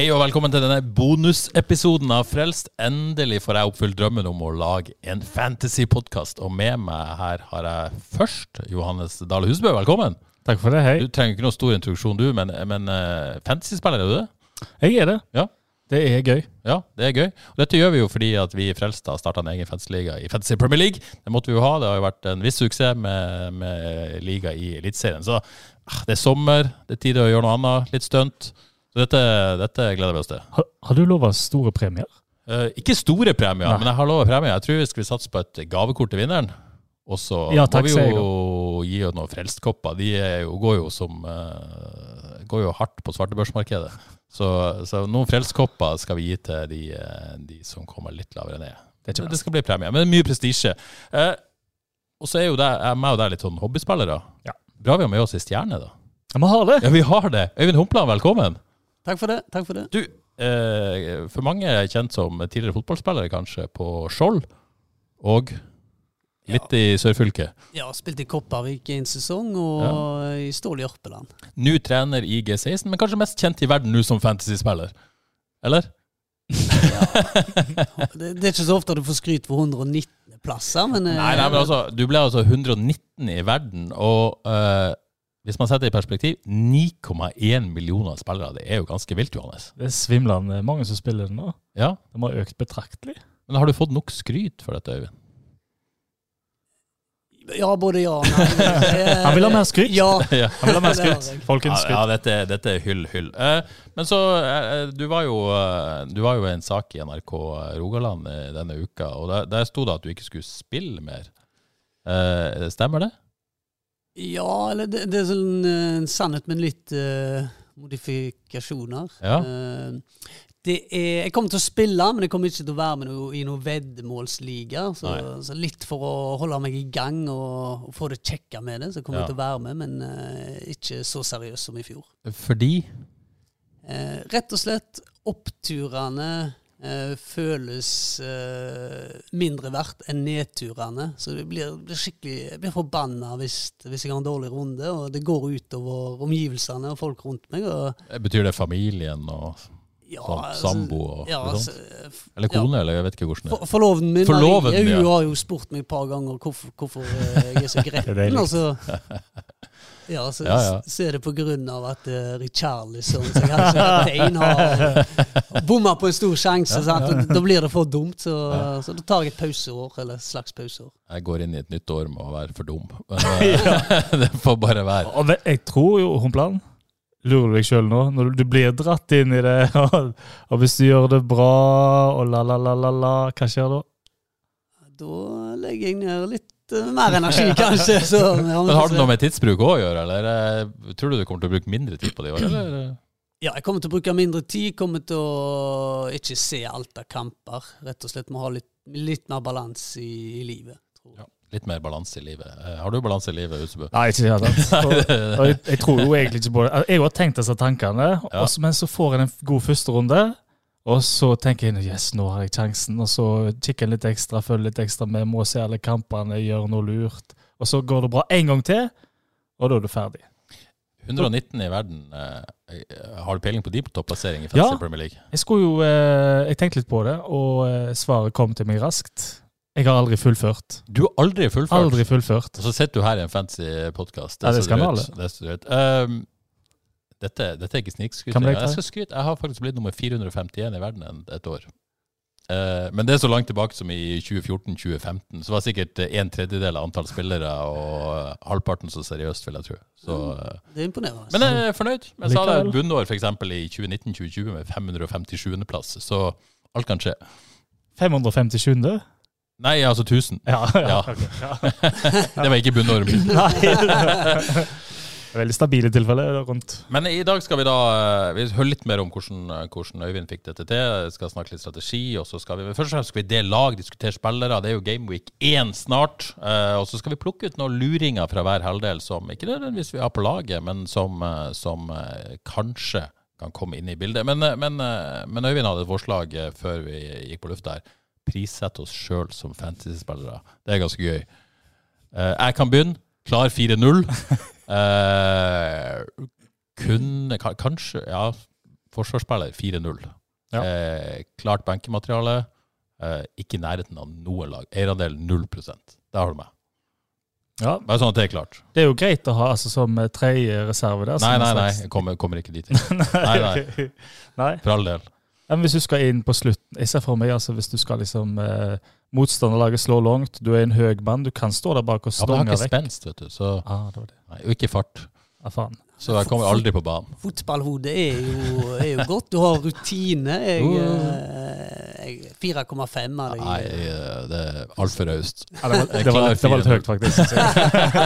Hei og velkommen til denne bonusepisoden av Frelst. Endelig får jeg oppfylt drømmen om å lage en fantasy-podkast. Og med meg her har jeg først Johannes Dale Husbø. Velkommen. Takk for det, hei. Du trenger ikke noen stor introduksjon, du, men, men uh, fantasy-spiller er du det? Jeg er det. Ja. Det er gøy. Ja, det er gøy. Og dette gjør vi jo fordi at vi i Frelst har starta en egen fantasy-liga i Fantasy Premier League. Det måtte vi jo ha. Det har jo vært en viss suksess med, med liga i Eliteserien. Så ah, det er sommer, det er tid til å gjøre noe annet. Litt stunt. Så dette, dette gleder vi oss til. Har, har du lova store premier? Eh, ikke store premier, Nei. men jeg har lova premier. Jeg tror vi skal satse på et gavekort til vinneren. Og så Ja, må vi jo gi henne noen frelstkopper. De er jo, går jo som eh, går jo hardt på svartebørsmarkedet. Så, så noen frelstkopper skal vi gi til de, eh, de som kommer litt lavere ned. Det Det skal bli premie, men mye prestisje. Eh, og så er jo det, er meg og deg litt sånn hobbyspillere. Ja. Bra vi har med oss ei stjerne, da. Ja, Vi har det. Ja, vi har det! Øyvind Humpland, velkommen. Takk for det. takk for det. Du, eh, for mange er kjent som tidligere fotballspillere, kanskje, på Skjold. Og litt i sørfylket. Ja, Spilte i Kopervik en sesong, og i Stål i Ørpeland. Nå trener i G16, men kanskje mest kjent i verden nå som fantasyspiller. Eller? Det, det er ikke så ofte du får skryt for 119 plasser, men eh, Nei, nei, men altså, du ble altså 119 i verden, og eh, hvis man setter det i perspektiv, 9,1 millioner spillere. Det er jo ganske vilt, Johannes. Det er svimlende mange som spiller den nå. Ja, De har økt betraktelig. Men har du fått nok skryt for dette, Øyvind? Ja, både ja og nei. Eh, Han vil ha mer skryt. Ja. Han vil ha mer skryt. Folkens skryt. Ja, ja dette, dette er hyll, hyll. Eh, men så, eh, du var jo eh, Du var jo i en sak i NRK Rogaland eh, denne uka, og der, der sto det at du ikke skulle spille mer. Eh, stemmer det? Ja, eller det, det er sånn eh, en sannhet med litt uh, modifikasjoner. Ja. Uh, det er, jeg kommer til å spille, men jeg kommer ikke til å være med noe, i noen veddemålsliga. Så, så litt for å holde meg i gang og, og få det kjekka med det, så kommer Ja. jeg til å være med, men uh, ikke så seriøs som i fjor. Fordi rett og slett oppturene eh, føles eh, mindre verdt enn nedturene. Så det blir, blir skikkelig, jeg blir forbanna hvis, hvis jeg har en dårlig runde, og det går utover omgivelsene og folk rundt meg. Og, Betyr det familien og ja, Sånn altså, sambo og ja, altså, Eller ja. kone, eller jeg vet ikke hvordan det For, er. forloven min Forloven, Marie, hun ja. har jo spurt meg et par ganger hvorfor, hvorfor eh, jeg er så gretten. deilig. ja, så, Ja, ja. så er det av at uh, Richarlison, som hadde har bomma på en stor sjanse. sant? Og Da blir det for dumt, så, så da tar jeg et pauseår, eller et slags pauseår. Jeg går inn i et nytt år med å være for dum. Eh, det får bare være. Og jeg tror jo, Humpland Lurer du deg sjøl nå? Når du blir dratt inn i det, og, og hvis du gjør det bra, og la-la-la-la, hva skjer da? Da legger jeg ned litt eh, mer energi, kanskje. Så, Men Har det noe med tidsbruk å gjøre, eller eh, tror du du kommer til å bruke mindre tid på det i år? Eller? Ja, jeg kommer til å bruke mindre tid. Kommer til å ikke se alt av kamper. Rett og slett må ha litt, litt mer balanse i, i livet. Tror jeg. Ja, litt mer balanse i livet. Eh, Har du balanse i livet, Usebø? Nei, ikke i det hele tatt. Og, og jeg, jeg tror jo egentlig ikke på det. Jeg har tenkt disse tankene, Ja. også, men så får jeg en god førsterunde. Og så tenker jeg yes, nå har jeg sjansen, og så kikker jeg litt ekstra, følger litt ekstra med, må se alle kampene, gjør noe lurt. Og så går det bra en gang til, og da er du ferdig. 119 i verden. eh, har du peiling på de på topplassering i Fantasy Ja. Premier League? Jeg skulle jo, eh, jeg tenkte litt på det, og eh, svaret kom til meg raskt. Jeg har aldri fullført. Du har aldri fullført. Aldri fullført. Og så sitter du her i en fancy podkast. Ja, det skal alle. Um, dette, dette er ikke snikskryting. Jeg skal skryte. Jeg har faktisk blitt nummer 451 i verden en- et år. Uh, men det er så langt tilbake som i 2014-2015. Så var sikkert en tredjedel av antall spillere og halvparten så seriøst, vil jeg tro. Så, uh, Det er imponerende. men jeg er fornøyd. Jeg sa det et bunnår f.eks. i 2019-2020 med 557.-plass, så alt kan skje. 557. Nei, altså 1000. Ja, ja, Ja. Okay, ja. Det var ikke bunnåret Nei. Veldig stabile tilfeller rundt. Men i dag skal vi da eh, Vi hører litt mer om hvordan, eh, hvordan Øyvind fikk dette til. Vi skal snakke litt strategi. og så skal vi Først og fremst skal vi dele lag, diskutere spillere. Det er jo Gameweek 1 snart. eh, Og så skal vi plukke ut noen luringer fra hver halvdel som ikke nødvendigvis vi har på laget, men som, som kanskje kan komme inn i bildet. Men, men, men Øyvind hadde et forslag før vi gikk på lufta her. Prissette oss sjøl som fantasy-spillere. Det er ganske gøy. Jeg kan begynne. Klar 4-0. Eh, kunne Kanskje Ja, forsvarsspiller 4-0. Ja. Eh, klart benkemateriale. Eh, ikke i nærheten av noe lag. Eierandel 0 Der har du meg. Ja, Bare sånn at det er klart. Det er jo greit å ha altså, som eh, tredje reserve der. Nei, nei, nei. Jeg kommer, kommer ikke dit. Nei, nei. nei. For all del. Men hvis du skal inn på slutten Jeg ser for meg altså hvis du skal liksom eh, Motstanderlaget slår langt, du er en høy mann, du kan stå der bak og Ja, men jeg har ikke vekk. spenst, vet du. Så, Ah, det var det. Nei, og ikke fart. Ja, faen. Så jeg kommer aldri på banen. Fotballhodet er jo, er jo godt. Du har rutine. Jeg, eh, jeg 4,5 av deg. Nei, eh, det er altfor raust. Ja, det, var, det, det var litt høyt, faktisk.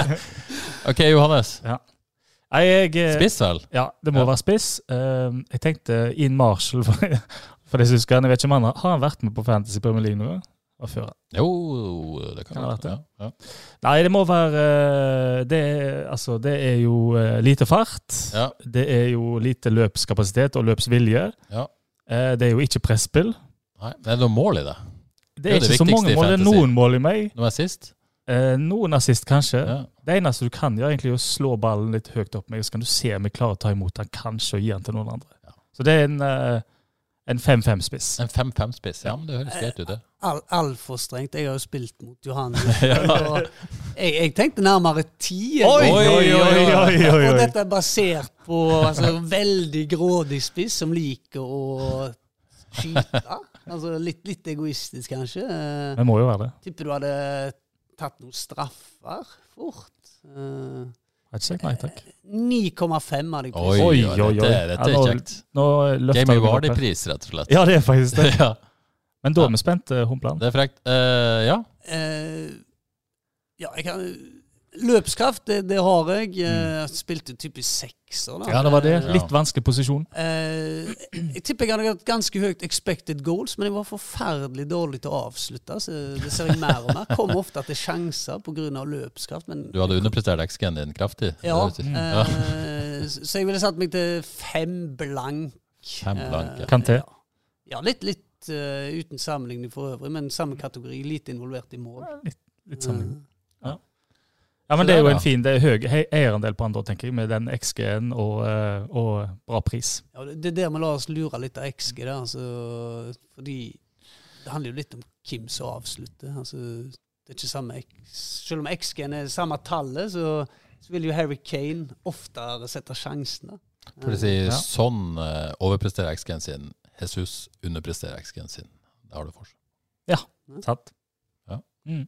OK, Johannes. Nei, jeg, eh, Spiss, vel? Ja, det må Ja. være spiss. Jeg tenkte Ian Marshall, for, for det husker jeg. Jeg vet ikke om han har, har han vært med på Fantasy Premier League nå? Hva før? Jo, det kan Kan være. det. Ja, ja. Nei, det må være eh, Det, er- altså, det er jo eh, lite fart. Ja. Det er jo lite løpskapasitet og løpsvilje. Ja. Eh, det er jo ikke presspill. Nei, men er det noe mål i det? Det er Det er ikke så mange mål. Det er noen mål i meg. Nå er sist? Eh, noen assist, kanskje. Det eneste du kan gjøre, egentlig er å slå ballen litt høyt opp meg, så kan du se om jeg klarer å ta imot den, kanskje, og gi den til noen andre. Ja. Så det er en, en 5-5-spiss. En 5-5-spiss. Ja, men det høres greit ut, det. Al Altfor strengt. Jeg har jo spilt mot Johannes. Ja. jeg, jeg tenkte nærmere ti. Oi, oi, oi, oi, oi, Og dette er basert på altså, veldig grådig spiss som liker å skyte. Altså litt, litt egoistisk, kanskje. Eh, Det må jo være det. Tipper du hadde tatt noen straffer fort. Eh, Har ikke sagt nei takk. 9,5 hadde jeg Oi, Oi, oi. Dette, dette Ja, er kjekt. Nå nå Game of. Vardy-pris, rett og slett. Ja, det er faktisk det. ja, Men da er vi spent, eh, Humpland. det er frekt. Eh, ja. Eh, ja, jeg kan Løpskraft, det, det har jeg. Eh, Jeg spilte typisk sekser. da. Ja, det var det. Litt vanskelig posisjon. Eh, jeg tipper jeg hadde hatt ganske høyt expected goals, men jeg var forferdelig dårlig til å avslutte. Så det ser jeg mer og mer. Kom ofte til sjanser pga. løpskraft. Men Du hadde underprestert XG-en din kraftig. ja, Mm. ja. eh, så jeg ville satt meg til fem blank. Fem blank, ja. Kanté? Ja, ja litt, litt uten sammenligning for øvrig, men samme kategori. Lite involvert i mål. Litt, litt sammenligning. Ja, men det er jo en fin det er høy eierandel på andre, tenker jeg, med den XG-en og, eh, og bra pris. Ja, det det er der vi lar oss lure litt av XG. Da, altså, fordi det handler jo litt om hvem som avslutter. Altså, det er ikke samme X, Selv om XG-en er samme tallet, så, så vil jo Harry Kane oftere sette sjansen. da. For å si, Ja. sånn eh, overpresterer XG-en sin. Jesus underpresterer XG-en sin. Det har du forskjell. Sant? Ja. Mm.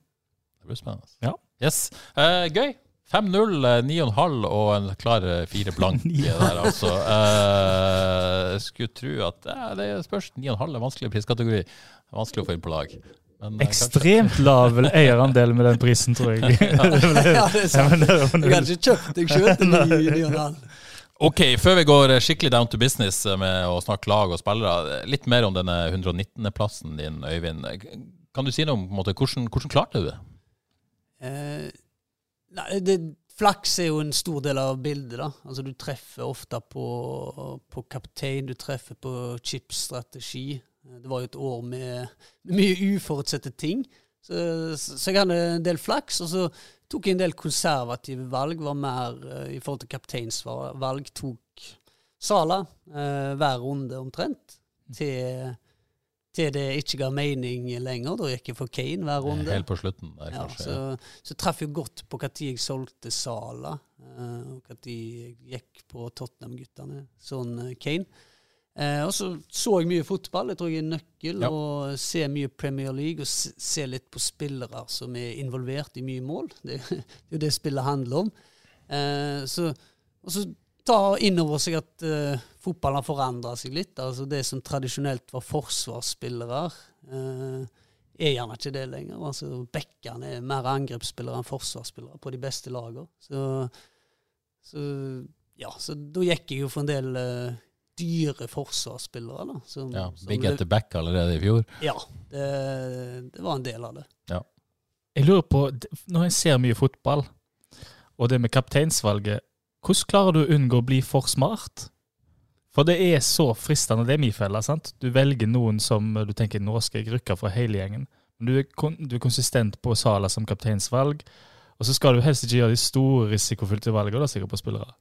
Det blir spennende. Ja. Yes. Uh, gøy. 5-0, eh, 9,5 og en klar eh, fire blank der, altså. Uh, skulle tro at uh, det spørs. 9,5 er vanskelig priskategori. Det vanskelig å få inn på lag. Men, eh, kanskje- Ekstremt lav eierandel med den prisen, tror jeg. ja, det er Ja, sant. hadde null. ikke kjøpt deg sjøl til. Ok, før vi går eh, skikkelig down to business eh, med å snakke lag og spillere, eh, litt mer om denne 119.-plassen din, Øyvind. Kan du si noe om på en måte, hvordan, hvordan klarte du det? Eh, nei, det, flaks er jo en stor del av bildet. da. Altså Du treffer ofte på, på kaptein, du treffer på chipstrategi. Eh, Det var jo et år med, mye uforutsette ting. Så, så jeg hadde en del flaks, og så tok jeg en del konservative valg. Var mer eh, i forhold til kapteinsvalg. Tok Sala eh, hver runde omtrent. Til, til det ikke ga mening lenger. Da gikk jeg for Kane hver runde. Helt på slutten der, Ja, kanskje. så, så traff jeg godt på når jeg solgte Sala, eh, og når jeg gikk på Tottenham-guttene, sånn eh, Kane. Eh, og så så jeg mye fotball, det tror jeg er nøkkel, Ja. og se mye Premier League, og se, se litt på spillere som er involvert i mye mål. Det, det er jo det spillet handler om. Så, og så ta inn over seg at uh, fotballen har forandra seg litt. altså Det som tradisjonelt var forsvarsspillere, uh, er gjerne ikke det lenger. Altså, Bekkene er mer angrepsspillere enn forsvarsspillere på de beste lagene. Så, så ja, så da gikk jeg jo for en del uh, dyre forsvarsspillere. da. Som, Ja, som Big at the back allerede i fjor. Ja, det, det var en del av det. Jeg lurer på, når jeg ser mye fotball, og det med kapteinsvalget, hvordan klarer du å unngå å bli for smart? For det er så fristende, det er min felle. sant? Du velger noen som du tenker nå skal jeg rykke fra hele gjengen. Du er, kon du er konsistent på Sala som kapteinsvalg, og så skal du helst ikke gjøre de store risikofylte valgene da, sikkert på spillere.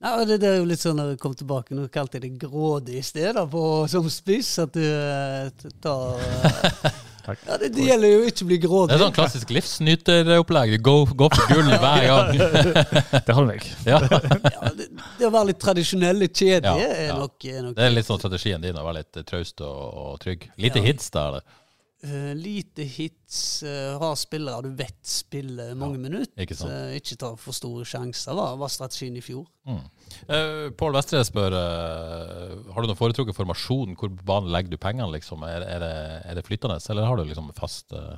Nei, og det, det er jo litt sånn når jeg kom tilbake, nå kalte jeg det grådig i sted da, på, som spiss, at du eh, tar eh, Takk. ja, det, det gjelder jo ikke å bli grådig. Det er sånn klassisk livsnyteropplegg. Gå, gå for gull hver gang. Det holder meg. Ja. Ja, det, det å være litt tradisjonell, litt kjedelig, Ja, er ja. nok, er nok Det er litt sånn strategien din å være litt traust og, og trygg. Lite Ja. hits da, eller? Uh, lite hits, uh, ha spillere du vet spiller mange minutter. ikke sant. ikke ta for store sjanser, var, var strategien i fjor. Mm. Uh, Pål Vestre spør uh, Har du noen foretrukket formasjon. Hvor på banen legger du pengene, liksom? Er, er, det, er det flytende, eller har du liksom fast uh,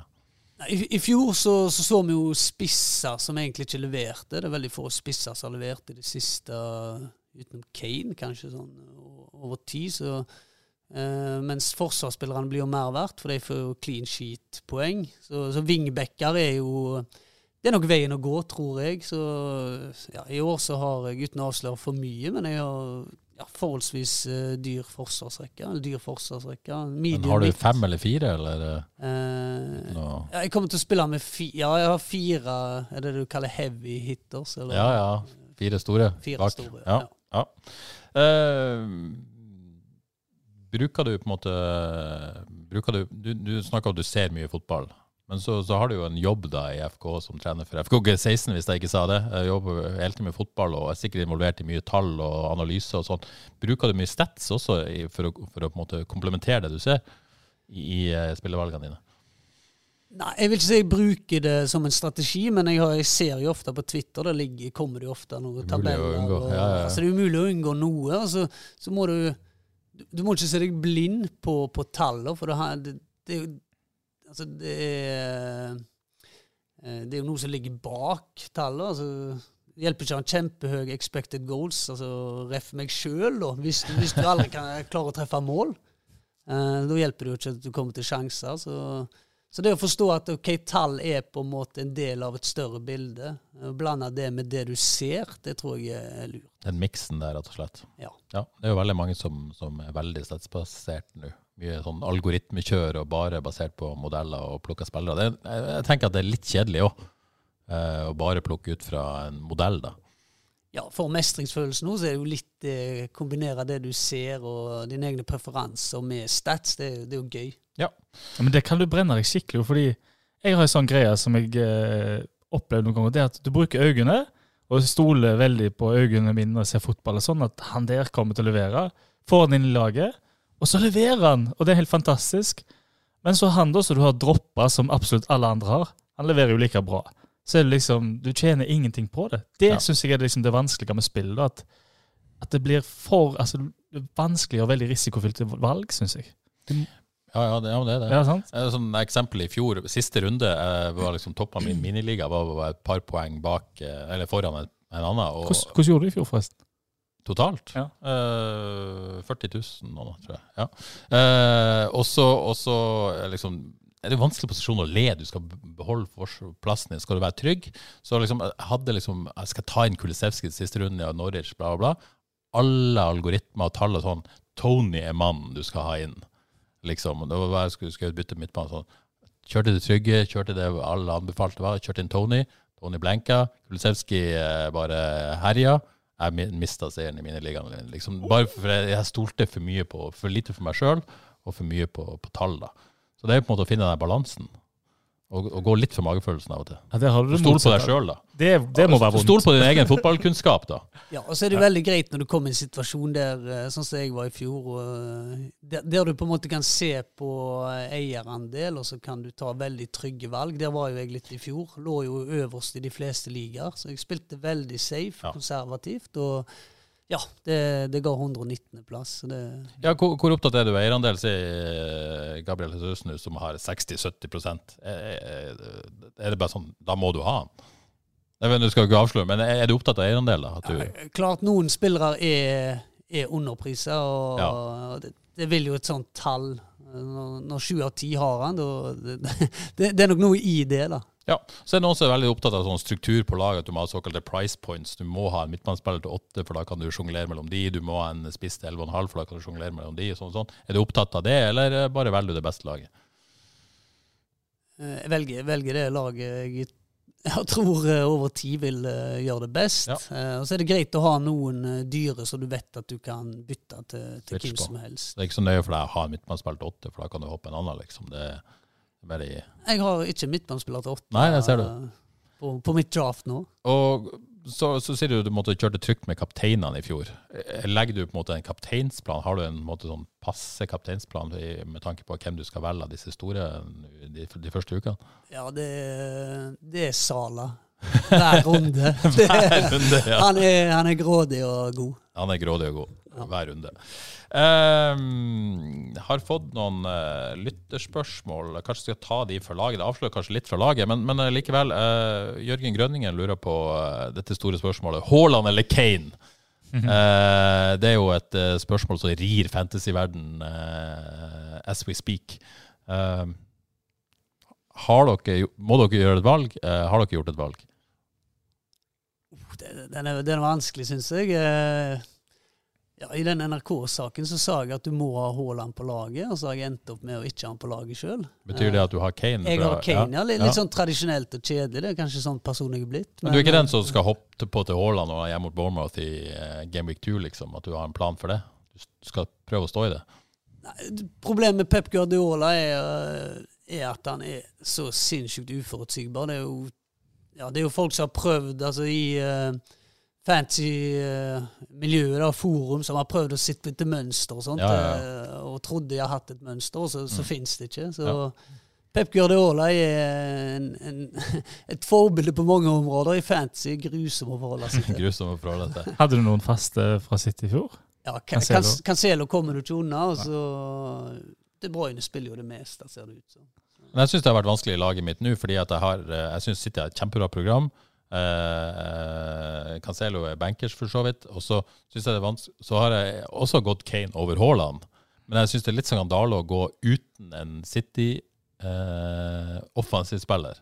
I, I fjor så, så så vi jo spisser som egentlig ikke leverte. Det er veldig få spisser som har levert i det siste, utenom Kane, kanskje, sånn over tid. Så, Uh, mens forsvarsspillerne blir jo mer verdt, for de får jo clean sheet-poeng. Så, så wingbacker er jo Det er nok veien å gå, tror jeg. Så ja, i år så har jeg, uten å avsløre for mye, men jeg har ja, forholdsvis uh, dyr forsvarsrekke. Eller dyr forsvarsrekke. Men Har du fem eller fire, eller uh, no. ja, jeg kommer til å spille med fi Ja, jeg har fire Er det det du kaller heavy hitters? Eller? Ja ja. Fire store Fire bak. store, Ja. ja. Uh, bruker du på en måte bruker Du, du, du snakker om at du ser mye fotball. Men så, så har du jo en jobb da i FK som trener for FK G16, hvis jeg ikke sa det. Jeg jobber hele tiden med fotball og er sikkert involvert i mye tall og analyse og sånn. Bruker du mye stats også i, for, å, for å på en måte komplementere det du ser i, i eh, spillevalgene dine? Nei, jeg vil ikke si jeg bruker det som en strategi, men jeg, har, jeg ser jo ofte på Twitter, der ligger, kommer det jo ofte noen tabeller. Og, ja, ja. Altså, det er umulig å unngå noe. Altså, så må du du- må ikke se deg blind på, på tallene, for det, det, det, altså, det er eh, Det er jo noe som ligger bak tallet. Altså, det hjelper ikke å ha kjempehøy expected goals. altså Ref meg sjøl. Hvis, hvis du aldri kan klare å treffe mål. Eh, da hjelper det jo ikke at du kommer til sjanser. Så, så det å forstå at ok, tall er på en måte en del av et større bilde, og blande det med det du ser, det tror jeg er lurt. Den miksen der, rett og slett. Ja. Det er jo veldig mange som, som er veldig statsbasert nå. Mye sånn algoritmekjør og bare basert på modeller og plukka spillere. Det, jeg, jeg tenker at det er litt kjedelig òg, å bare plukke ut fra en modell, da. Ja, For mestringsfølelsen nå, så er det jo litt eh, kombinere det du ser og dine egne preferanser med stats. Det, det er jo gøy. Ja, men det kan du brenne deg skikkelig jo, fordi jeg har en sånn greie som jeg eh, opplevde noen ganger. Det er at du bruker øynene, og stoler veldig på øynene mine når jeg ser fotball. og Sånn at han der kommer til å levere. Får han inn i laget, og så leverer han! Og det er helt fantastisk. Men så han da, som du har droppa, som absolutt alle andre har, han leverer jo like bra. Så er det liksom, du tjener ingenting på det. Det Ja. synes jeg er liksom det vanskelige med spill. At, at det blir for altså, vanskelig og veldig risikofylte valg, syns jeg. Ja, ja, det, ja, det er det. Ja, sant? Sånn eksempel i fjor, siste runde eh, var liksom toppa min miniliga, var var et par poeng bak, eh, eller foran en, en annen. Og Hvordan, hvordan gjorde du i fjor, forresten? Totalt Ja. Uh, 40 000 nå, tror jeg. Ja. Uh, og så eh, liksom er det en vanskelig posisjon å le. Du skal beholde plassen din. Skal du være trygg? Så liksom, jeg hadde liksom Jeg skal ta inn Kulisevskij i siste runde av Norwich, bla, bla, bla. Alle algoritmer og tall og sånn. Tony er mannen du skal ha inn. Liksom. Det var jeg skulle, skulle bytte midtbane sånn. Kjørte det trygge, kjørte det alle anbefalte var. Kjørte inn Tony. Tony blenka. Kulisevskij eh, bare herja. Jeg mi- mista seieren i mine ligaer. Liksom, bare for jeg, jeg stolte for mye på For lite for meg sjøl, og for mye på, på tall. da. Så det er på en måte å finne den balansen. Og, og gå litt for magefølelsen av og til. Ja, det har du Stol på deg sjøl, da. Det, det må være vondt. Stol på din egen fotballkunnskap, da. Ja, og så er det veldig greit når du kommer i en situasjon der, eh, sånn som jeg var i fjor, og, eh, der, der du på en måte kan se på eierandel, og så kan du ta veldig trygge valg. Der var jo jeg litt i fjor. Lå jo øverst i de fleste ligaer, så jeg spilte veldig safe, Ja. konservativt. og Ja, det, det ga 119.-plass. Ja, hvor, hvor, opptatt er du av eierandel, sier Gabriel Jesus nå, som har 60-70 er, er det bare sånn, Da må du ha han? Jeg vet, du skal ikke avsløre, men Er du opptatt av eierandel? Ja, klart noen spillere er, er underpriser, og, ja. det, det, vil jo et sånt tall Når sju av ti har han, det, det, det, er nok noe i det. da. Ja, så er det noen som er veldig opptatt av sånn struktur på laget. At du må ha såkalte price points. Du må ha en midtbanespiller til åtte, for da kan du sjonglere mellom de. Du må ha en spiss til elleve og en halv, for da kan du sjonglere mellom de. Sånn, sånn. Er du opptatt av det, eller bare velger du det beste laget? Eh, jeg velger, velger det laget jeg jeg tror eh, over tid vil gjøre det best. Ja. Og så er det greit å ha noen dyre så du vet at du kan bytte til, til hvem som helst. Det er ikke så nøye for deg å ha en midtbanespiller til åtte, for da kan du hoppe en annen. liksom. Det er bare Jeg har ikke midtbanespiller til åtte Nei, det ser du. På, på, mitt draft nå. Og så, så sier du du måtte kjørte trygt med kapteinene i fjor. Legger du på en måte en kapteinsplan? Har du en måte sånn passe kapteinsplan med tanke på hvem du skal velge av disse store de, de første ukene? Ja, det, det er Sala. Hver runde. Hver runde ja. han, er, han, er, grådig og god. Han er grådig og god hver runde. Um, har fått noen uh, lytterspørsmål. Kanskje skal ta de for laget. Det avslører kanskje litt fra laget, men, men uh, likevel. Uh, Jørgen Grønningen lurer på dette store spørsmålet. Haaland eller Kane? Mm -hmm. det er jo et spørsmål som rir fantasyverden as we speak. Ehm, har dere, må dere gjøre et valg? har dere gjort et valg? Den er, den er vanskelig, syns jeg. Ja, I den NRK-saken så sa jeg at du må ha Haaland på laget, og så har jeg endt opp med å ikke ha han på laget sjøl. Betyr det at du har Kane? Jeg har Kane, ja. Litt, litt sånn tradisjonelt og kjedelig. Det er kanskje sånn person jeg er blitt. Men, men, du er ikke den som skal hoppe på til Haaland og hjemme mot Bournemouth i Game Week 2, liksom? At du har en plan for det? Du skal prøve å stå i det? Nei, problemet med Pep Guardiola er, eh, er at han er så sinnssykt uforutsigbar. Det er jo, ja, det er jo folk som har prøvd altså i uh, fancy-miljøet, og forum, som har prøvd å sitte etter mønster og sånt, ja, ja, uh, og trodde de har hatt et mønster, og så, så mm. fins det ikke. Så Pep Guardiola er en, en, et forbilde på mange områder. I fantasy grusom å forholde seg til. grusom å forholde til. Hadde du noen faste fra City i fjor? Ja, Cancelo. Cancelo kommer du ikke unna. Så De Bruyne spiller jo det meste, ser det ut som. Men jeg syns det har vært vanskelig i laget mitt nå, fordi jeg eh, jeg synes City har et kjempebra program. Eh, Cancelo er bankers, for så vidt. Og så synes jeg det er vanskelig Så har jeg også gått Kane over Haaland. Men jeg syns det er litt skandale å gå uten en City-offensiv eh, spiller.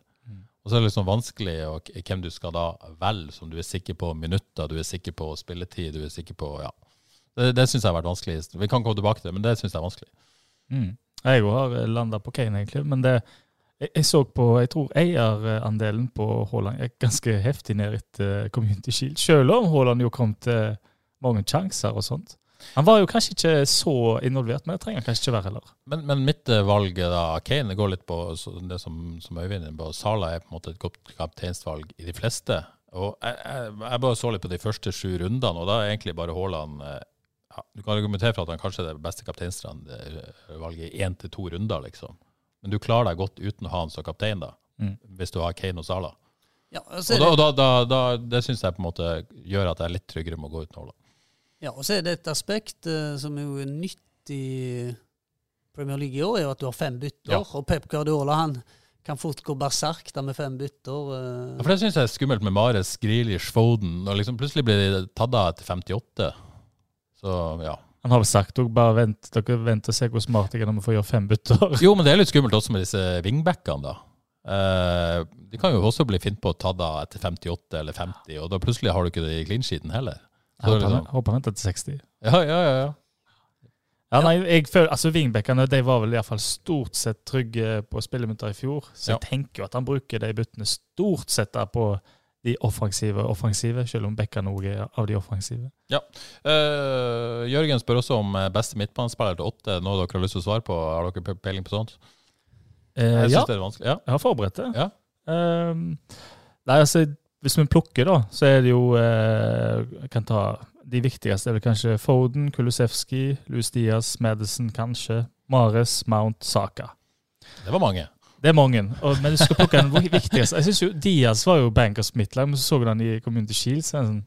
Og så er det liksom vanskelig og, hvem du skal da velge, som du er sikker på minutter, du er sikker på spilletid, du er sikker på Ja. Det, det syns jeg har vært vanskelig. Vi kan komme tilbake til det, men det syns jeg er vanskelig. Mm. Jeg har landa på Kane, egentlig. Men det, jeg, jeg, så på, jeg tror eierandelen på Haaland er ganske heftig ned etter Community Shield, selv om Haaland jo kom til mange sjanser og sånt. Han var jo kanskje ikke så involvert, men det trenger han kanskje ikke være heller. Men, men mitt eh, valg da, Kane, går litt på det som, som Øyvind er på. Sala er på en måte et godt kapteinsvalg i de fleste. Og jeg, jeg, jeg, bare så litt på de første sju rundene, og da er egentlig bare Haaland eh, ja, Du kan argumentere for at han kanskje er det beste kapteinstrandvalget i én til to runder, liksom. Men du klarer deg godt uten å ha han som kaptein, da, mm. hvis du har Kane og Sala. Ja, og, og da, da, da, det syns jeg på en måte gjør at jeg er litt tryggere med å gå uten Haaland. Ja, og så er det et aspekt uh, som er jo nytt i Premier League i år, er jo at du har fem bytter. Ja. Og Pep Guardiola han kan fort gå berserk da med fem bytter. Uh. Ja, for Det syns jeg er skummelt med Mares, Grealish, Foden. Og liksom plutselig blir de tatt av etter 58. Så ja. Han har vel sagt dere bare vent, dere vent og se hvor smart jeg er når vi får gjøre fem bytter. Jo, men det er litt skummelt også med disse wingbackene, da. Uh, de kan jo også bli fint på å ta da etter 58 eller 50, og da plutselig har du ikke det i clean sheeten heller. Så jeg håper, liksom, han, venter til 60. Ja, ja, ja. ja. Ja, nei, jeg føler, altså Wingbackene de var vel i fall stort sett trygge på spilleminutter i fjor, så jeg tenker jo at han bruker de byttene stort sett da på de offensive offensive, selv om Bekka òg er av de offensive. Ja. Uh, Jørgen spør også om eh, beste midtbanespiller til åtte. Noe dere har lyst til å svare på? Har dere peiling på sånt? Uh, jeg ja. det er vanskelig. Ja. Jeg har forberedt det. Ja. Uh, nei, altså, hvis vi plukker, da, så er det jo Jeg kan ta de viktigste. er vel kanskje Foden, Kulusevski, Louis Diaz, Madison kanskje, Mares, Mount, Saka. Det var mange. Det er mange, og, men du skal plukke den viktigste. Jeg synes jo Diaz var jo bankers midtlag, men så så du han i Community Shield. Så sånn,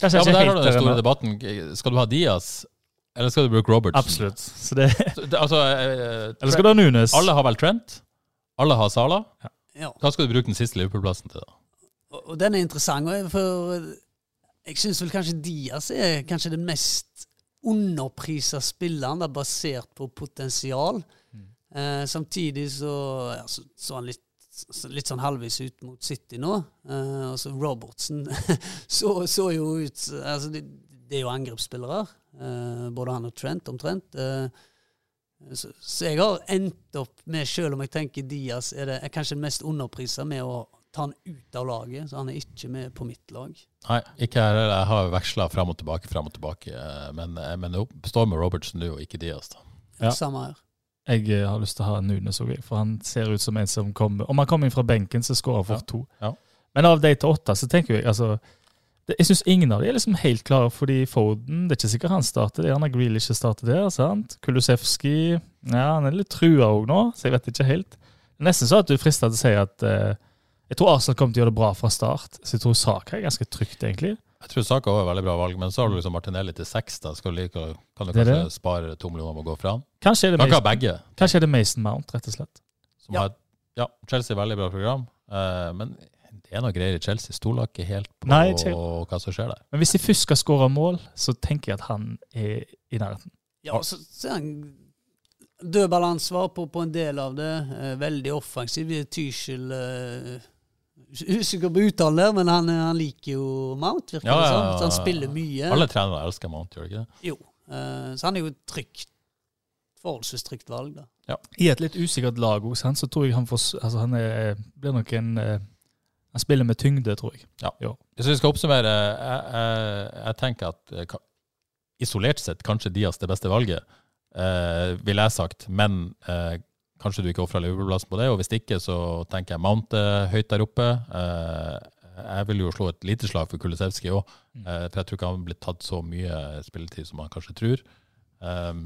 Kanskje Ja, men der har du den store denne. debatten. Skal du ha Diaz, eller skal du bruke Robertson? Absolutt. Så det, Så det- Altså, eh, eller skal du ha Nunes? alle har vel Trent? Alle har Sala? Ja. Hva skal du bruke den siste Liverpool-plassen til, da? Og, den er interessant, for jeg syns vel kanskje Diaz er kanskje den mest underprisa spilleren, basert på potensial. Eh, samtidig så, ja, så så han litt, så, litt sånn halvvis ut mot City nå. Eh, og så Robertsen så, så jo ut altså det, det er jo angrepsspillere, eh, både han og Trent omtrent. Eh, så, så jeg har endt opp med, selv om jeg tenker Diaz er, det, er kanskje den mest underprisa, med å ta han ut av laget, så han er ikke med på mitt lag. Nei, ikke her heller. Jeg har veksla fram og tilbake, fram og tilbake. eh, Men, eh, men det står med Robertsen nå, og ikke Diaz. da. Ja. Samme her. Jeg eh, har lyst til å ha Nunes òg, for han ser ut som en som kommer Om han kommer inn fra benken, så skårer han fort to. Ja. Men av de til åtte, så tenker jeg altså det, Jeg syns ingen av de er liksom helt klare, fordi Foden Det er ikke sikkert han starter. Det Han har Grealish som starter der. sant? Kulusevski ja, Han er litt trua òg nå, så jeg vet ikke helt. Nesten så at du er frista til å si at eh, jeg tror Arsenal kommer til å gjøre det bra fra start. Så jeg tror Saka er ganske trygt, egentlig. Jeg tror Saka også er et veldig bra valg, men så har du liksom Martinelli til seks. Da skal du like, kan du Det kanskje det. spare to millioner om å gå fra han. Kanskje er det Kan Mason, begge. kanskje er det Mason Mount, rett og slett. Som Ja. har, ja, Chelsea er veldig bra program, uh, men det er noe greier i Chelsea. Stoler ikke helt på Nei, hva som skjer der. Men hvis de først skal skåre mål, så tenker jeg at han er i nærheten. Ja, så, så er han dødballansvar på, på en del av det. Eh, veldig offensiv. Tyskjell eh, Usikker på uttalen men han, han liker jo Mount, virker Ja, det ja, som. ja, Så han spiller mye. Alle trenere elsker Mount, gjør de ikke det? Jo. Eh, så han er jo et trygt Forholdsvis trygt valg, da. I et litt usikkert lag hos han, så tror jeg han får altså han er, blir nok en eh, Han spiller med tyngde, tror jeg. Hvis vi skal oppsummere, jeg, jeg, jeg tenker at eh, isolert sett kanskje Dias det beste valget, eh, ville jeg sagt. Men eh, kanskje du ikke ofrer Liverpool-plassen på det. Og hvis ikke, så tenker jeg Mount er høyt der oppe. Eh, jeg vil jo slå et lite slag for Kulisevskij òg, eh, for jeg tror ikke han blir tatt så mye spilletid som han kanskje tror. Um,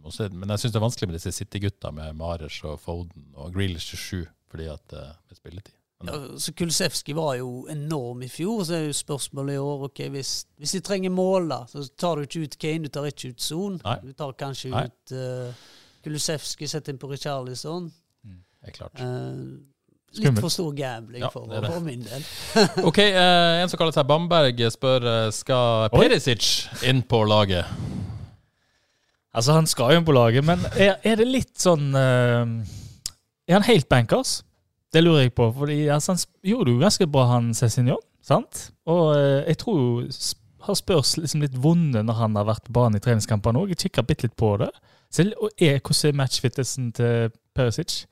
men jeg syns det er vanskelig med disse City-gutta med Mares og Foden og Grealish til sju, fordi at eh, med spilletid. Ja, så Kulisevskij var jo enorm i fjor. Så er jo spørsmålet i år ok, hvis, hvis de trenger mål, da, så tar du ikke ut Kane, du tar ikke ut Son. Du tar kanskje Nei. ut uh, Kulisevskij, setter inn på Richarlison. det er klart. Eh, litt for stor gambling Ja, for, det det. for min del. Ok, eh, En som kaller seg Bamberg, spør eh, skal Perisic inn på laget. Altså, han skal jo inn på laget, men er, er det litt sånn uh, Er han helt bankers? Det lurer jeg på. fordi altså, Han gjorde jo ganske bra, han Cézinyon. sant? Og uh, jeg tror jo har spørs liksom litt vonde når han har vært på banen i treningskampene òg. Jeg kikka bitte litt på det. Så, jeg- og er, hvordan er matchfitnessen til Perisic?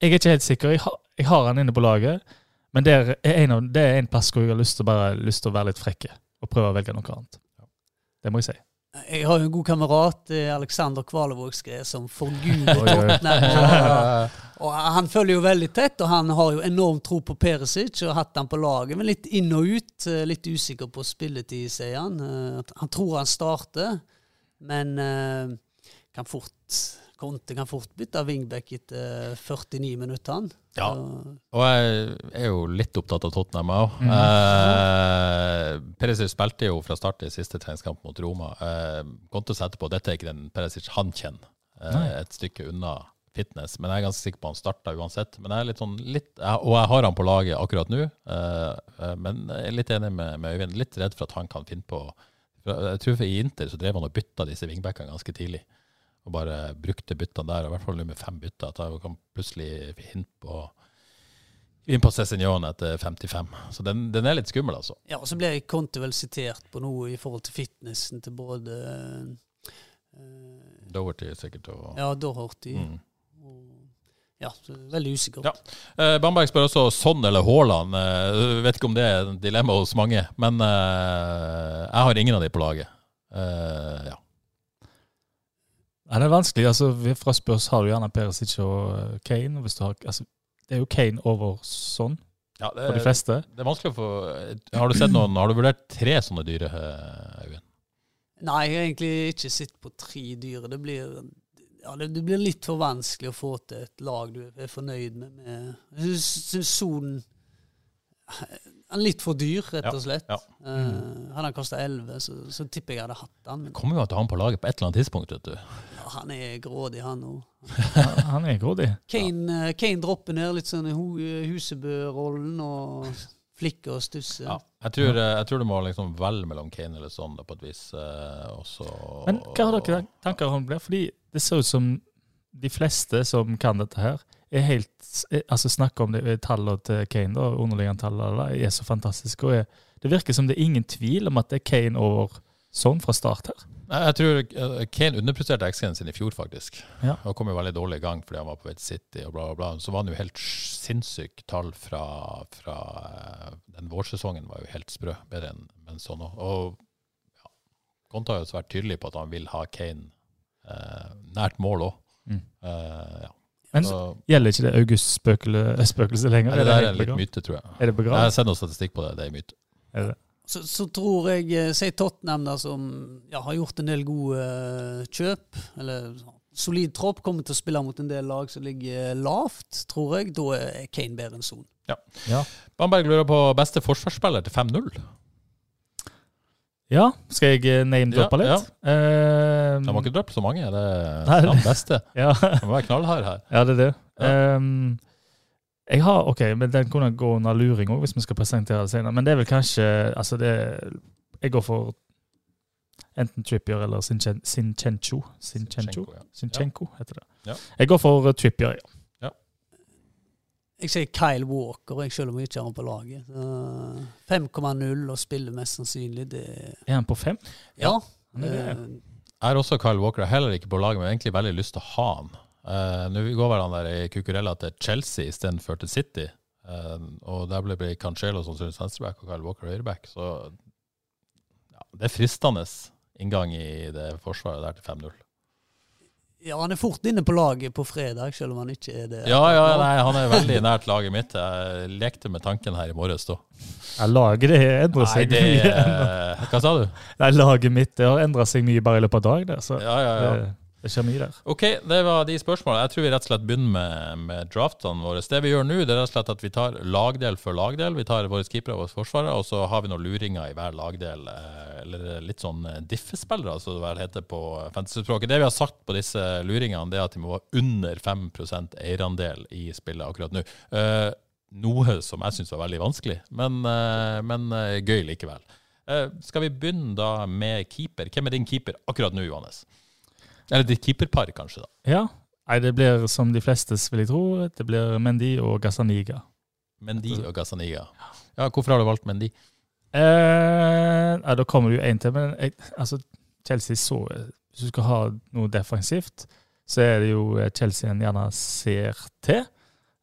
Jeg er ikke helt sikker. Jeg har, jeg har han inne på laget, men det er en, av, det er en plass hvor jeg har lyst til, bare, lyst til å være litt frekke og prøve å velge noe annet. Det må jeg si. Jeg har jo en god kamerat, Aleksander Alexander Kvalevågskred, som forguder. Tottenham. Og, han følger jo veldig tett, og han har jo enorm tro på Perisic og har hatt han på laget, men litt inn og ut. eh, Litt usikker på spilletid, sier han. Eh, Han tror han starter, men eh, kan fort Conte kan fort bytte wingback etter 49 minutter, han. Ja. Og jeg er jo litt opptatt av Tottenham òg. Mm. Eh, Perisic spilte jo fra start i siste treningskamp mot Roma. Eh, Conte setter på dette er ikke den Perisic han kjenner. Eh, et stykke unna fitness. Men jeg er ganske sikker på han starta uansett. Men jeg er litt sånn litt, Og jeg har han på laget akkurat nå. Eh, eh, men jeg er litt enig med, med Øyvind. Litt redd for at han kan finne på Jeg tror for I Inter så drev han og bytta disse wingbackene ganske tidlig. Og bare brukte byttene der. og I hvert fall nå med fem bytter. At jeg kan plutselig finne på inn på Cézinyon etter 55. Så den, den er litt skummel, altså. Ja, og så ble Conte vel sitert på noe i forhold til fitnessen til både uh, Doherty sikkert. Og, Ja, Doherty. Mm. Ja, veldig usikkert. Ja. Eh, Bamberg spør også Sonn eller Haaland. Eh, vet ikke om det er et dilemma hos mange, men eh, jeg har ingen av de på laget. Eh, ja. Ja, det er vanskelig. altså vi- Fra Spurs har du gjerne Perisic og eh, Kane. Hvis du har, altså, det er jo Kane over sånn Ja, det, for de fleste. det er vanskelig å få Har du sett noen, har du vurdert tre sånne dyre, eh, Øyvind? Nei, jeg har egentlig ikke sett på tre dyre. Det blir, ja, det, det blir litt for vanskelig å få til et lag du er fornøyd med. med jeg syns Son Han er litt for dyr, rett og slett. ja. Eh, hadde han kosta 11, så, så tipper jeg jeg hadde hatt han. Men Kommer jo til å ha han på laget på et eller annet tidspunkt, vet du. Han er grådig, han òg. Han- er grådig. Kane, ja. Kane dropper ned litt sånn i Husebø-rollen og flikker og stusser. Ja. Jeg, tror, eh, jeg tror du må liksom velge mellom Kane eller sånn, da, på et vis. eh, og Men hva har dere tanker om det? Fordi det ser ut som de fleste som kan dette her, er helt Altså snakker om det tallene til Kane, da, underliggende tallene, er så fantastiske. og er, Det virker som det er ingen tvil om at det er Kane over sånn fra start her. Jeg tror eh, Kane underpresterte XG-en sin i fjor, faktisk. Ja. Han kom jo veldig dårlig i gang fordi han var på Wade City og bla, bla, bla. Så var han jo helt sinnssykt tall fra, fra eh, den vårsesongen. var jo helt sprø. Bedre enn enn sånn òg. Og ja, Konta har jo vært tydelig på at han vil ha Kane eh, nært mål òg. Mm. ja. Men Så, gjelder ikke det August-spøkelset lenger? Nei, det det er litt myte, tror jeg. Er det Jeg har sett noe statistikk på det. Det er myte. Er det? Så, så tror jeg, eh, si Tottenham, da, som ja, har gjort en del gode eh, kjøp, eller solid tropp, kommer til å spille mot en del lag som ligger lavt, tror jeg. Da er Kane bedre enn Son. Ja. Bamberg lurer på beste forsvarsspiller til 5-0. ja. Skal jeg eh, name-droppe Ja, litt? Eh, De har ikke droppet så mange. Det er det- den beste. ja. Må være knallhard her. Ja, det er det. Ja. Ehm, jeg har, ok, men Den kunne gå under luring òg, hvis vi skal presentere det senere. Men det er vel kanskje altså det, Jeg går for enten Trippier eller Sinchencho. Sinchencho, Sinchenko, ja. Sinchenko heter det. Ja. Jeg går for uh, Trippier, ja. Jeg sier Kyle Walker, jeg selv om jeg ikke har han på laget. 5,0 og spiller mest sannsynlig, det Er han på fem? Ja. ja. er eh, Jeg er også Kyle Walker, er heller ikke på laget, men egentlig veldig lyst til å ha han. Eh, Nå går han der i Cucurella til Chelsea istedenfor til City. Uh, og der ble det Cancelo som synes venstreback og Kyle Walker høyreback. Så ja, det er fristende inngang i det forsvaret der til 5-0. ja, han er fort inne på laget på fredag, selv om han ikke er det. Ja, ja, nei, han er veldig nært laget mitt. Jeg lekte med tanken her i morges, da. Ja, laget det endrer Nei, seg det mye. er Hva sa du? Nei, laget mitt det har endra seg mye bare i løpet av dagen. Så Ja, ja, ja. det, det skjer mye der. Ok, det var de spørsmålene. Jeg tror vi rett og slett begynner med, med draftene våre. Det vi gjør nå, det er rett og slett at vi tar lagdel for lagdel. Vi tar våre keepere og forsvarere, og så har vi noen luringer i hver lagdel. eh, Eller litt sånn eh, diffespillere, som det vel heter på fantasyspråket. Det vi har sagt på disse luringene, det er at de må være under 5% eierandel i spillet akkurat nå. Eh, noe som jeg syns var veldig vanskelig, men, men gøy likevel. Skal vi begynne da med keeper? Hvem er din keeper akkurat nå, Johannes? Eller ditt keeperpar, kanskje, da. Ja. Nei, det blir som de flestes, vil jeg tro. Det blir Mendy og Gazzaniga. Mendy og Gazzaniga. Ja, hvorfor har du valgt Mendy? Eh, ja, da kommer det jo én til, men jeg, altså, Chelsea så Hvis du skal ha noe defensivt, så er det jo eh, Chelsea en gjerne ser til.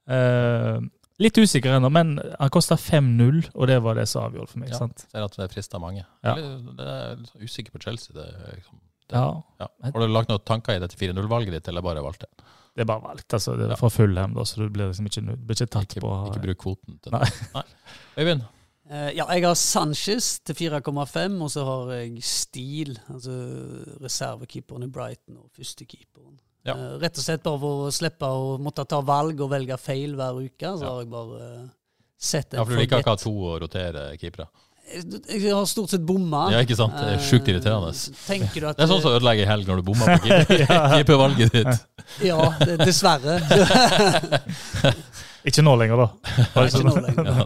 Eh, litt usikker ennå, men han kosta 5-0, og det var det som avgjorde for meg. Ja. sant? Ser at det frister mange. Ja. Jeg er sånn usikker på Chelsea. Det er liksom, Ja, ja. Har du lagt noen tanker i dette 4-0-valget ditt, eller bare valgt det? det er bare valgt. altså, Det er fra Fullhem, da, så du blir liksom ikke, blir ikke tatt Ikke, på ikke bruk kvoten til Nei. det. Nei. Øyvind? Eh, ja, jeg har Sanchez til 4,5, og så har jeg Steele, altså reservekeeperen i Brighton og førstekeeperen. Ja. Eh, rett og slett bare for å slippe å måtte ta valg og velge feil hver uke, så Ja. har jeg bare eh, sett en Ja, for du liker ikke å ha to og rotere keepere? Jeg, har stort sett bomma. Ja, ikke sant? Det er sjukt irriterende. Eh, tenker du at Det er sånn som ødelegger helg når du bommer på keeper. keepervalget ditt. Ja, det, dessverre. Ikke nå lenger, da. Nei, ikke nå lenger. Ja.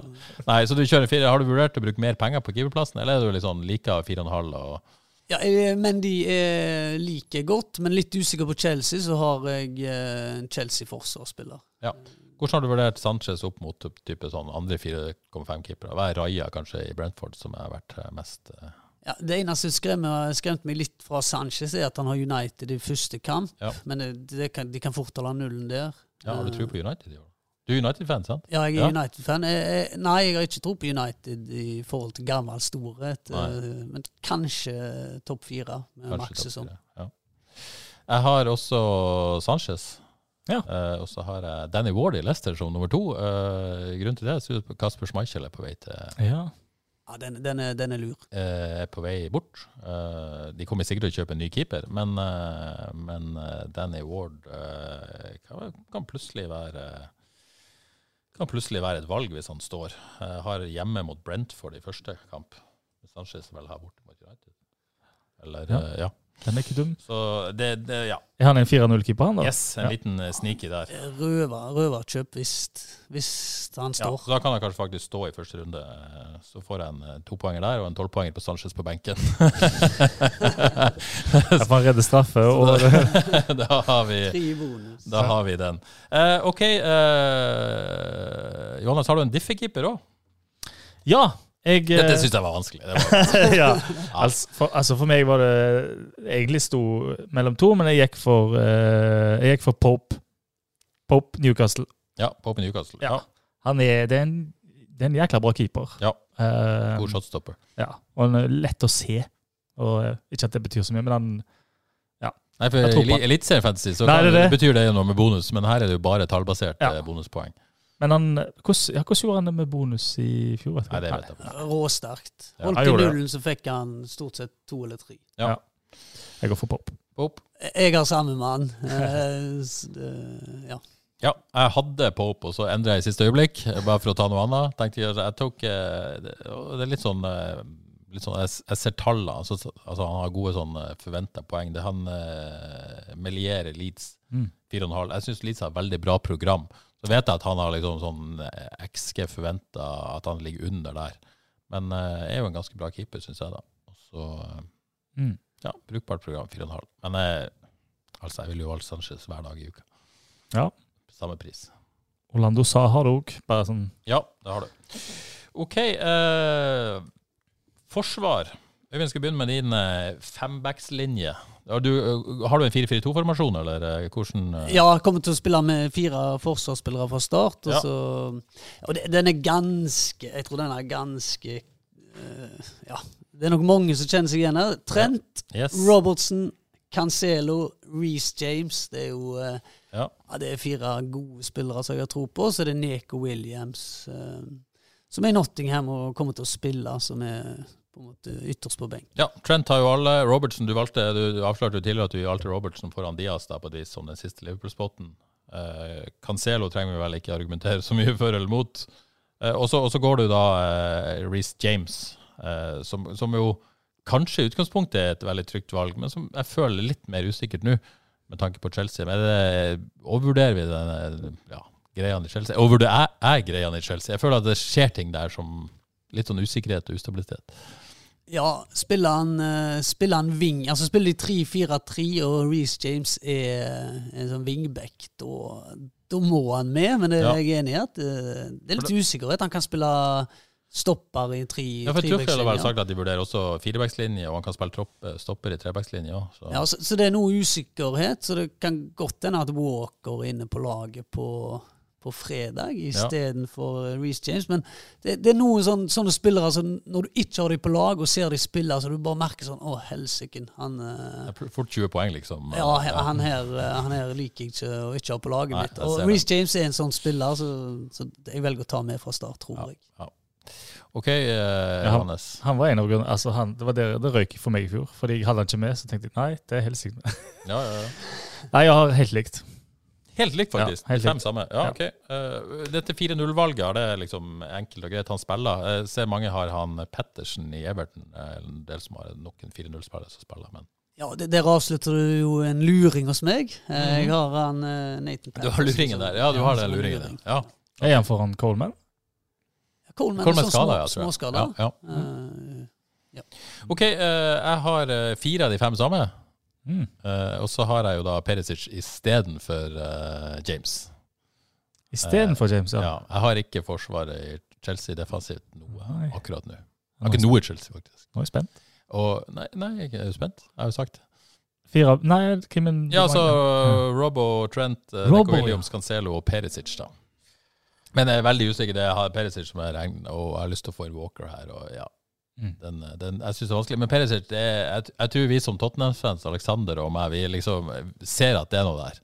Nei, så du kjører fire. Har du vurdert å bruke mer penger på keeperplassen, eller er du liksom like fire og en halv? Og... Ja, eh, men de er like godt, men litt usikker på Chelsea, så har jeg eh, en Chelsea-forsvarsspiller. Ja. Hvordan har du vurdert Sanchez opp mot type sånn andre 4,5 keepere? Hva er Raja kanskje i Brentford som har vært eh, mest uh... Ja, det eneste som skremmer- skremte meg litt fra Sanchez, er at han har United i første kamp. Ja. Men det, det kan, de kan fort holde nullen der. Ja, har du tro på United i år? Du er United-fan, sant? Ja, jeg Ja. er United-fan. Jeg- jeg- Nei, jeg har ikke tro på United i forhold til gammel storhet. Nei. eh, Men kanskje topp fire med Kanskje maks sesong. Ja. Jeg har også Sanchez. Ja. Uh, og så har jeg Danny Ward i Leicester som nummer to. Uh, grunnen til det er at Kasper Schmeichel er på vei til Ja. Ja, den, den, er, den er lur. Uh, er på vei bort. Eh, de kommer sikkert til å kjøpe en ny keeper, men, men Danny Ward eh, kan, kan plutselig være kan plutselig være et valg hvis han står. Har hjemme mot Brentford i første kamp. Sanchez vel her borte mot United. Eller, Ja. ja. Den er ikke dum. Så det, det ja. Er han en 4-0-keeper, han da? Yes, en Ja. liten eh, sneaky der. Røver, røverkjøp hvis, hvis han Ja, står. så da kan han kanskje faktisk stå i første runde. Eh, Så får jeg en eh, topoenger der og en tolvpoenger på Sanchez på benken. Jeg får redde straffe. Og, da har vi Da har vi den. Eh, OK. Eh, Johannes, har du en diffekeeper òg? ja, jeg Dette eh, syns jeg var vanskelig. Var, ja. altså, for, altså for meg var det egentlig sto mellom to, men jeg gikk for, uh, jeg gikk for Pope. Pope Newcastle. ja, Pope Newcastle. Ja. Ja. Han er, det, er en, det er en jækla bra keeper. Ja. Eh, God shotstopper. ja. Og han er lett å se. Og uh, Ikke at det betyr så mye, men han Nei, for Eliteserien Fantasy så Nei, det det. betyr det noe med bonus, men her er det jo bare tallbasert Ja. bonuspoeng. Men han, hvordan, ja, hvordan gjorde han det med bonus i fjor? vet? Nei, det vet jeg ikke. Råsterkt. Holdt i nullen, så fikk han stort sett to eller tre. Ja. Jeg går for pop. pop. Jeg har samme mann. Eh, det- ja. Ja, jeg hadde Pope, og så endra jeg i siste øyeblikk, bare for å ta noe annet. Tenkte jeg, jeg tok eh, det, er litt sånn, eh, litt sånn jeg, jeg ser tallene. Altså, altså, han har gode sånn forventa poeng. Det er han eh, Melier Leeds, Mm. 4,5. Jeg syns Leeds har et veldig bra program. Så vet jeg at han har liksom sånn eh, XG forventa at han ligger under der. Men uh, er jo en ganske bra keeper, syns jeg, da. Og så uh, Mm. ja, brukbart program, 4,5. Men uh, altså, jeg vil jo valge Sanchez hver dag i uka. Ja. Samme pris. Orlando Sa har det òg. Bare sånn Ja, det har du. OK. Forsvar. Øyvind, skal begynne med din eh, fembackslinje. Har du, eh, har du en 4-4-2-formasjon, eller eh, hvordan ja, jeg kommer til å spille med fire forsvarsspillere fra start. Og, Ja. så, og den er ganske Jeg tror den er ganske uh, Ja, det er nok mange som kjenner seg igjen her. Trent, Yes. Robertson, Cancelo, Reece James. Det er jo uh, Ja. Ja, det er fire gode spillere som jeg har tro på. Så er det Neko Williams, Uh, som er i Nottingham og kommer til å spille, som er på en måte ytterst på benk. ja, Trent har jo alle. Robertson, du valgte, du, avslørte jo tidligere at du valgte Robertson foran Diaz da, på et vis, som den siste Liverpool-spotten. Eh, Cancelo trenger vi vel ikke argumentere så mye for eller mot. Eh, og så går du da eh, Reece James, eh, som, som jo kanskje i utgangspunktet er et veldig trygt valg, men som jeg føler litt mer usikkert nå, med tanke på Chelsea. Men det, overvurderer vi denne ja, greiene i Chelsea? Overvurderer jeg, greia i Chelsea? Jeg føler at det skjer ting der som litt sånn usikkerhet og ustabilitet. Ja, spiller han, eh, spiller han wing Altså spiller de 3-4-3, og Reece James er en sånn wingback, da, må han med. Men det, Ja. jeg er enig i at eh, det er litt usikkerhet. Han kan spille stopper i tre Ja, for Tuchel har vel sagt at de vurderer også firebackslinje, og han kan spille tropp, eh, stopper i trebackslinje òg. Så. Ja, så, så det er noe usikkerhet, så det kan godt hende at Walker er inne på laget på, på fredag istedenfor ja. Reece James. Men det, det er noen sånne, sånne spillere som når du ikke har dem på lag og ser dem spille, så du bare merker sånn Å, helsike. Han, uh, Fort 20 poeng, liksom. ja, ja. han her, eh, han her liker jeg ikke å ikke ha på laget Nei, mitt. Og. Reece James er en sånn spiller, så, så jeg velger å ta med fra start, tror Ja. jeg. OK, eh, Ja, han, Johannes. han var en av grunnene altså han, Det var det det røyk for meg i fjor. Fordi jeg hadde han ikke med, så tenkte jeg nei, det er helt sikkert. Ja, ja, ja. Nei, jeg har helt likt. Helt likt, faktisk. Ja, helt Fem samme. Ja, Ja. ok. Uh, dette 4-0-valget, har det liksom enkelt og greit han spiller? Jeg ser mange har han Pettersen i Everton, eh, en del som har nok en 4-0-spiller som spiller, men Ja, det, Der avslutter du jo en luring hos meg. Eh, Jeg har han Nathan Mhm. Du har luringen der. Ja, du har den luringen. der. Ja. Er han foran Coleman? Coleman, Coleman er sånn skada, små, ja, jeg. Ja, ja. Eh, OK, uh, jeg har fire av de fem samme. Mm. Eh, og så har jeg jo da Perisic istedenfor uh, James. Istedenfor James, ja. Ja. Jeg har ikke forsvaret i Chelsea defensivt noe Nei. akkurat nå. Jeg har ikke noe i Chelsea, faktisk. Nå er jeg spent. Og nei, nei, jeg er jo spent. Jeg har jo sagt det. Fire Nei, er Ja, altså Ja. Robbo, Trent, uh, Robbo, Williams, ja. Cancelo og Perisic, da. Men jeg er veldig usikker. Det har Perisic som jeg regner, og jeg har lyst til å få inn Walker her. og ja. Den, den, Jeg syns det er vanskelig. Men Perisic, er, jeg, jeg tror vi som Tottenham-fans, Alexander og meg, vi liksom ser at det er noe der.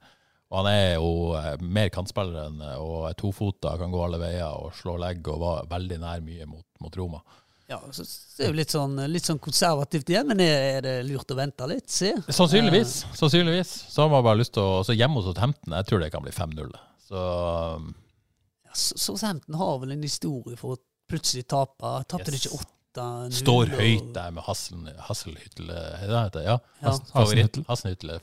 Og han er jo eh, mer kantspiller enn eh, og er tofota, kan gå alle veier og slå legg og var veldig nær mye mot, mot Roma. Ja, så det er jo litt sånn, litt sånn konservativt igjen, men er det lurt å vente litt? Se. Sannsynligvis. sannsynligvis. Så har man bare lyst til å Så hjemme hos Hampton, jeg tror det kan bli 5-0. Så ja, Southampton har vel en historie for å plutselig tape. Tapte de Yes. ikke 8-0? Står høyt der med Hasselhytle, Hasselhyttel, er det det heter? Ja. Ja. Favoritt,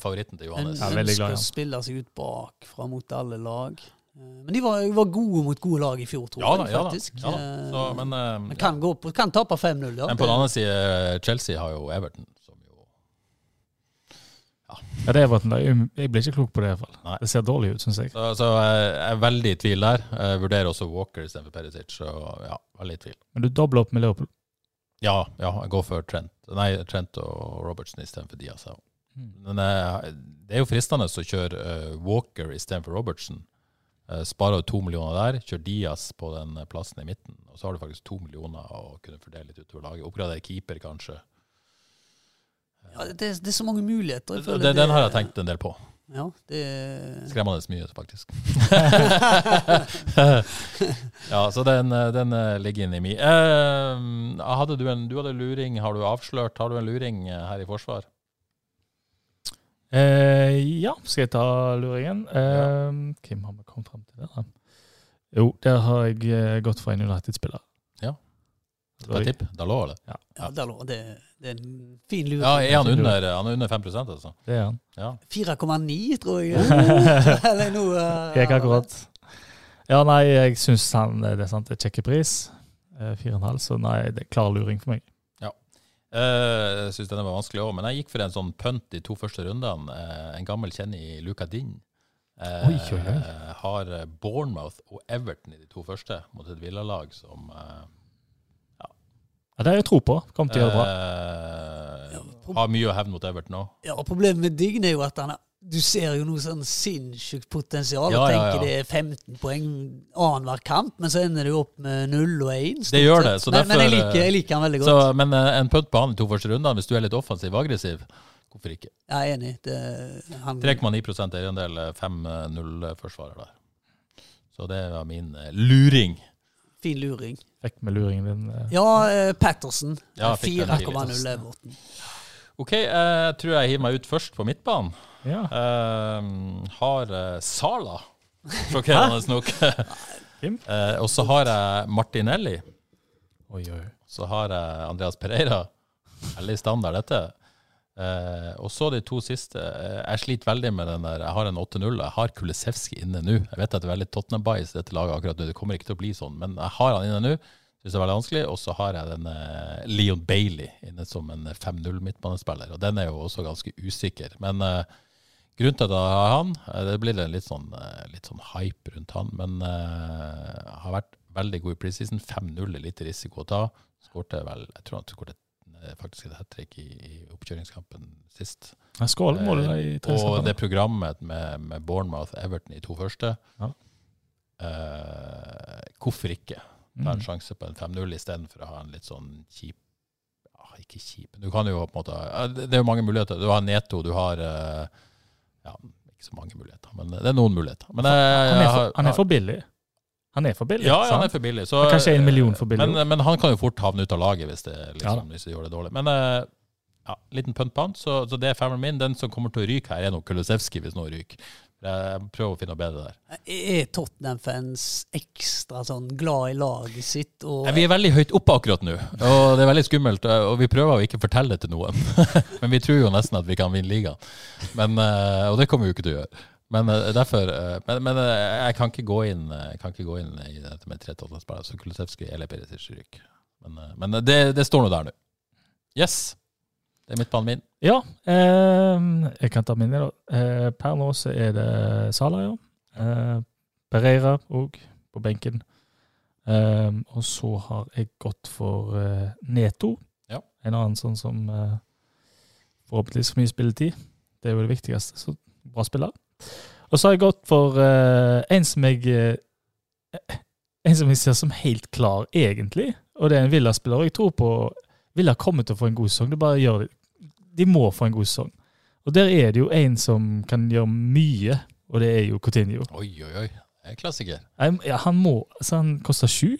favoritten til Johannes. Ja, veldig glad i ønsker å spille seg ut bakfra mot alle lag. Eh, Men de var, var gode mot gode lag i fjor, tror Ja da, jeg. ja da. Ja, da. Så, Eh, men, uh, Men kan, gå på, kan tape 5-0, ja. men på den andre siden, Chelsea har jo Everton, som jo Ja, det er Everton. da. Jeg jeg blir ikke klok på det. i hvert fall. Nei. Det ser dårlig ut, syns jeg. Så, så jeg er veldig i tvil der. Jeg vurderer også Walker istedenfor Perisic, så ja, veldig i tvil. Men du dobler opp med Liverpool. Ja, ja, jeg går for Trent. Nei, Trent og Robertson istedenfor Diaz. Mm. Men eh, det er jo fristende å kjøre uh, Walker istedenfor Robertson. Uh, Sparer to millioner der. Kjør Diaz på den plassen i midten. Og så har du faktisk to millioner å kunne fordele litt utover laget. Oppgradere keeper, kanskje. Ja, det, det er så mange muligheter. jeg Den, den har jeg tenkt en del på. Ja, det Skremmende mye, faktisk. ja, så den, eh, den eh, ligger inni i mi. Uh, hadde du, en, du hadde luring, har du avslørt? Har du en luring her i forsvar? Uh, ja, skal jeg ta luringen? Eh, Hvem har vi kommet frem til der? da? Jo, der har jeg gått for en United-spiller. Ja. Det var tipp. Da lå det. Ja, det lå det. Det er en fin lue. Ja, er han under, han er under 5 altså? Det er han. Ja. 4,9, tror jeg. Eller noe Uh, Ikke akkurat. Ja, nei, jeg syns han det er sant, det er kjekke pris. Eh, 4,5, så nei, det er klar luring for meg. Eh, Jeg syns denne var vanskelig òg, men jeg gikk for en sånn punt de to første rundene. Uh, En gammel kjenner i Luca Din. Uh, Oi, oi, oi. Har eh, Bournemouth og Everton i de to første, mot et villalag som eh, Ja, Det har jeg tro på. Kommer til å gjøre det bra. Uh, har mye å hevne mot Everton òg. Ja, Problemet med Dign er jo at han er, du ser jo noe sånn sinnssykt potensial. Ja, og tenker ja. det er 15 poeng annenhver kamp, men så ender det jo opp med 0 og 1. Det gjør det, så men, men jeg liker, jeg liker han veldig godt. Så, men eh, en punt på han i to første runder, hvis du er litt offensiv og aggressiv, hvorfor ikke? Jeg er enig. Det, han, 3,9 eierandel, 5-0-forsvarer der. Så det var min eh, luring. Fin luring. Vekk med luringen din. eh. Ja, eh, Patterson. Ja, fikk den 4,0 Everton. OK, jeg tror jeg hiver meg ut først på midtbanen. Ja. Eh, har uh, Sala, sjokkerende nok. Eh, og så har jeg Martinelli. Oi, oi. Så har jeg Andreas Pereira. Veldig standard, dette. Eh, og så de to siste. Uh, jeg sliter veldig med den der. Jeg har en 8-0. Jeg har Kulisevskij inne nå. Jeg vet at det er veldig Tottenham-bias i dette laget akkurat nå. Det kommer ikke til å bli sånn, men jeg har han inne nå. Syns det er veldig vanskelig. Og så har jeg den eh, Leon Bailey inne som en 5-0-midtbanespiller. Og den er jo også ganske usikker. Men uh, grunnen til at jeg har han, det blir litt sånn, litt sånn hype rundt han, men har vært veldig god i preseason. 5-0 er litt risiko å ta. Skårte vel Jeg tror han skårte faktisk et hat trick i, i oppkjøringskampen sist. Ja, Skål må du i Eh, og det programmet med, med Bournemouth Everton i to første Ja. eh, Hvorfor ikke? Ta en Mm. sjanse på en 5-0 istedenfor å ha en litt sånn kjip ja, Ikke kjip, du kan jo på en måte Det det er jo mange muligheter. Du har Neto, du har eh, Ja, ikke så mange muligheter, men det er noen muligheter. Men jeg, Han er, for, han er for billig. Han er for billig. ja, ja, han er for billig. Så, kanskje en million for billig Men, men han kan jo fort havne ut av laget hvis det, Ja liksom, hvis det gjør det dårlig. Men eh, ja, liten punt på han, så, så det er femmeren min. Den som kommer til å ryke her, er nok Kulusevski, hvis noe ryker. Jeg prøver å finne noe bedre der. Er Tottenham-fans ekstra sånn glad i laget sitt? Og, Vi er veldig høyt oppe akkurat nå, og det er veldig skummelt. Og vi prøver å ikke fortelle det til noen. Men vi tror jo nesten at vi kan vinne ligaen. Men, eh, og det kommer vi jo ikke til å gjøre. Men eh, derfor eh, Men, men eh, jeg kan inn Jeg kan ikke gå inn i dette med tre Tottenham-spillere. Så Kulisevskij eller Perisic ryker. Men, men det, det står nå der nå. Yes. Det er midtbanen min. Ja, eh, jeg kan ta min, da. Eh, per nå så er det Sala, ja. Eh, Pereira òg, på benken. Eh, og så har jeg gått for Neto. Ja. En annen sånn som forhåpentligvis får mye spilletid. Det er jo det viktigste. Så bra spiller. Og så har jeg gått for uh, en som jeg uh, En som jeg ser som helt klar, egentlig. Og det er en Villa-spiller. Og jeg tror på Villa kommer til å få en god sesong. Det bare gjør det. De må få en god sesong. Og der er det jo en som kan gjøre mye, og det er jo Coutinho. Oi, oi, oi. Det er klassiker. Jeg- Ja, han må Så Han koster sju.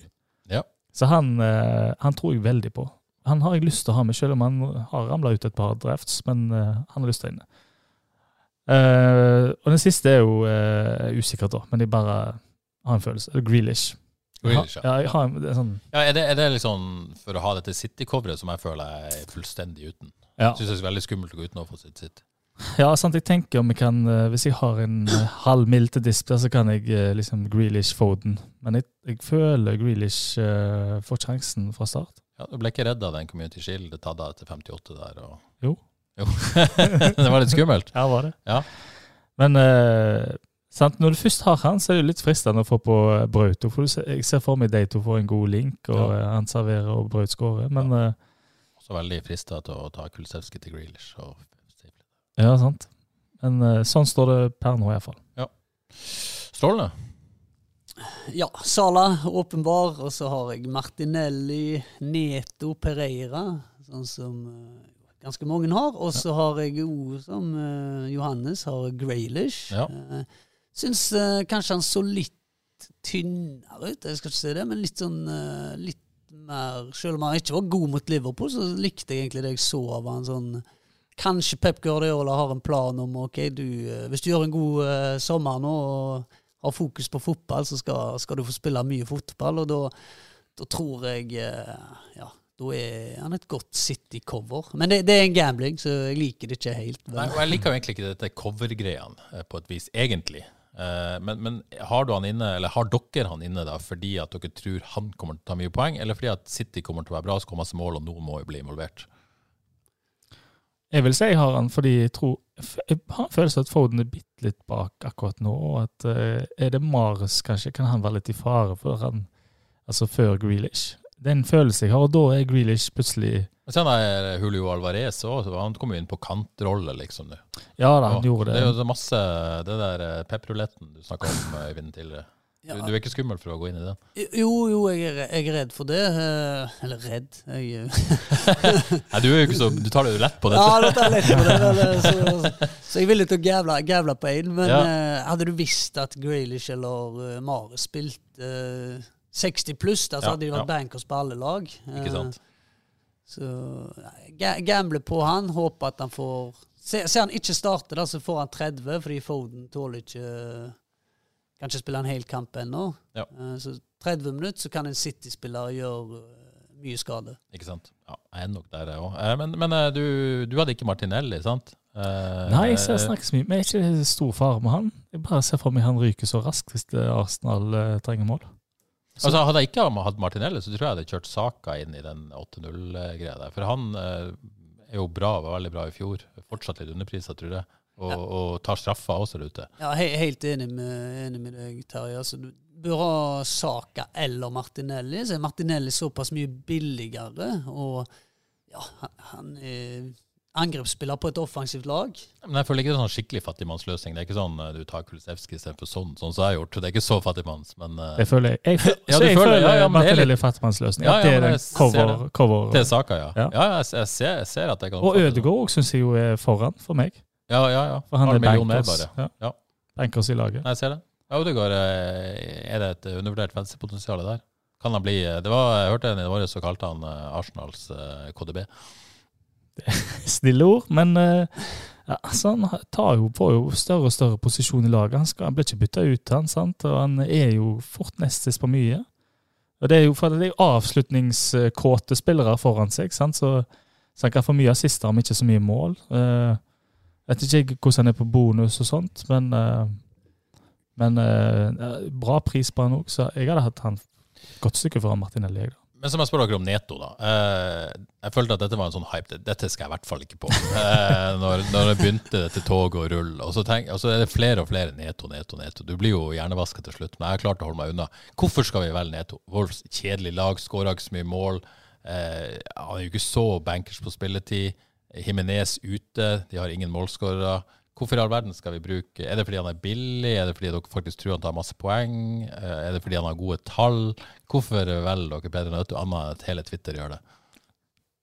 Ja. Så han, uh, han tror jeg veldig på. Han har jeg lyst til å ha med, selv om han har ramla ut et par drafts. Men han har lyst til å inn. Eh, og den siste er jo uh, usikkert, da. Men jeg bare har en følelse. Grealish. Grealish, ja. jeg har, det er, sånn, Ja, er, det, er det liksom for å ha dette City-coveret som jeg føler jeg er fullstendig uten? ja. Syns det er veldig skummelt å gå uten å få sitt sitt. ja, sant. Jeg tenker om jeg kan eh, Hvis jeg har en eh, halv mil til disp, så kan jeg eh, liksom Grealish få den. Men jeg, jeg føler Grealish uh, får sjansen fra start. Ja, Du ble ikke redd av den Community Shield tatt av etter 58 der? Og... Jo. Jo. det var litt skummelt. Ja, var det. Ja. Men eh, sant, når du først har han, så er det litt fristende å få på eh, Brauto. For du ser, jeg ser for meg de to får en god link, og Ja. eh, han serverer og Braut skårer. Men ja. Også veldig frista til å ta Kulisevskij til Grealish. Og... ja, sant. Men eh, sånn står det per nå, iallfall. Strålende. Ja, Sala åpenbar, og så har jeg Martinelli, Neto, Pereira, sånn som eh, ganske mange har. Og så har jeg òg, som uh, Johannes, har Graylish. Ja. Uh, Syns uh, kanskje han så litt tynnere ut, jeg skal ikke si det, men litt sånn uh, litt mer Selv om han ikke var god mot Liverpool, så likte jeg egentlig det jeg så av han sånn Kanskje Pep Guardiola har en plan om ok, du, hvis du gjør en god sommer nå og har fokus på fotball, så skal, skal du få spille mye fotball. Og da, da tror jeg Ja, da er han et godt City-cover. Men det, det er en gambling, så jeg liker det ikke helt. Nei, og jeg liker jo egentlig ikke dette cover-greiene eh, på et vis, egentlig. Eh, Men, men har du han inne, eller har dere han inne da fordi at dere tror han kommer til å ta mye poeng, eller fordi at City kommer til å være bra, skal ha masse mål, og noen må jo bli involvert? Jeg vil si jeg har han fordi jeg tror Jeg har en følelse av at Foden er bitte litt bak akkurat nå. og at eh, Er det Mars kanskje, kan han være litt i fare for han Altså før Grealish. Det er en følelse jeg har, og da er Grealish plutselig Men sen er Julio Alvarez òg, han kom jo inn på kantrolle, liksom. du. Ja da, han Og gjorde Det Det er jo så masse Det der pepperuletten du snakka om, Øyvind, tidligere. Du, Ja. du er ikke skummel for å gå inn i den? Jo, jo, jeg er, jeg er redd for det. eh, Eller redd. Jeg, eh, Nei, du er jo ikke så Du tar det jo lett på dette. Ja, det tar lett på det. eller, Så, så jeg ville til å gævle, gævle på én. Men Ja. eh, hadde du visst at Graylish eller uh, Mares spilte eh, 60 pluss, der så Ja, hadde de vært ja. bankers på alle lag. Ikke Eh, sant? Så gamble på han, håper at han får Se, se han ikke starter, da, så får han 30, fordi Foden tåler ikke Kan ikke spille en hel kamp ennå. Ja. Eh, Så 30 minutter, så kan en City-spiller gjøre eh, mye skade. Ikke sant? Ja, jeg er nok der, jeg òg. Men, men du, du hadde ikke Martinelli, sant? Nei, Nei, jeg snakker så mye, men jeg er ikke stor fare med han? Jeg bare ser for meg han ryker så raskt hvis Arsenal trenger mål. Altså, hadde jeg ikke hatt Martinelli, så tror jeg jeg hadde kjørt Saka inn i den 8-0-greia der. For han eh, er jo bra, var veldig bra i fjor. Fortsatt litt underprisa, tror jeg. Og, og tar straffa også der ute. Ja, he helt enig med, enig med deg, Terje. Altså, du bør ha Saka eller Martinelli. Så er Martinelli såpass mye billigere, og ja, han, han er angrepsspiller på et offensivt lag. Men jeg føler ikke det er sånn skikkelig fattigmannsløsning. Det er ikke sånn eh, du tar Kulisevskij istedenfor sånn, sånn som jeg har gjort. Det er ikke så fattigmanns, men uh... Jeg føler jeg. jeg Ja, jeg føler- ja, ja, men det er er fattigmannsløsning. Ja, At ja, det er cover, det. cover. det er Saka, ja. Ja. Ja, jeg, jeg, ser, jeg ser at jeg kan Og Ødegaard òg syns jeg jo er foran for meg. Ja, ja, ja. For han er mer, bankers. bare. Ja. Ja. Bankers i laget. Nei, jeg ser det. Ja, Ødegaard, eh, er det et undervurdert venstrepotensial der? Kan han bli det var, Jeg hørte en i morges som kalte han Arsenals KDB. Snille ord, men eh, ja, altså, han tar jo, får jo større og større posisjon i laget. Han, skal, han blir ikke bytta ut, han, sant? og han er jo fort nestes på mye. Og Det er jo for det er avslutningskåte spillere foran seg, sant? Så, så han kan få mye assister, om ikke så mye mål. Uh, vet ikke hvordan han er på bonus og sånt, men, uh, men uh, bra pris på han òg, så jeg hadde hatt han godt stykke foran Martinelli. Jeg. Men som jeg spør dere om Neto, da. Eh, jeg følte at dette var en sånn hype. Dette skal jeg i hvert fall ikke på. Eh, når, når det begynte dette toget å rulle. Og så, tenk, og så er det flere og flere Neto, Neto, Neto. Du blir jo hjernevaska til slutt. Men jeg har klart å holde meg unna. Hvorfor skal vi velge Neto? Vårt kjedelige lag skåra ikke så mye mål. Eh, han er jo ikke så bankers på spilletid. Himinez ute, de har ingen målskårere. Hvorfor i all verden skal vi bruke Er det fordi han er billig? Er det fordi dere faktisk tror han tar masse poeng? Eh, Er det fordi han har gode tall? Hvorfor velger dere Peder Nøtto annet enn at hele Twitter gjør det?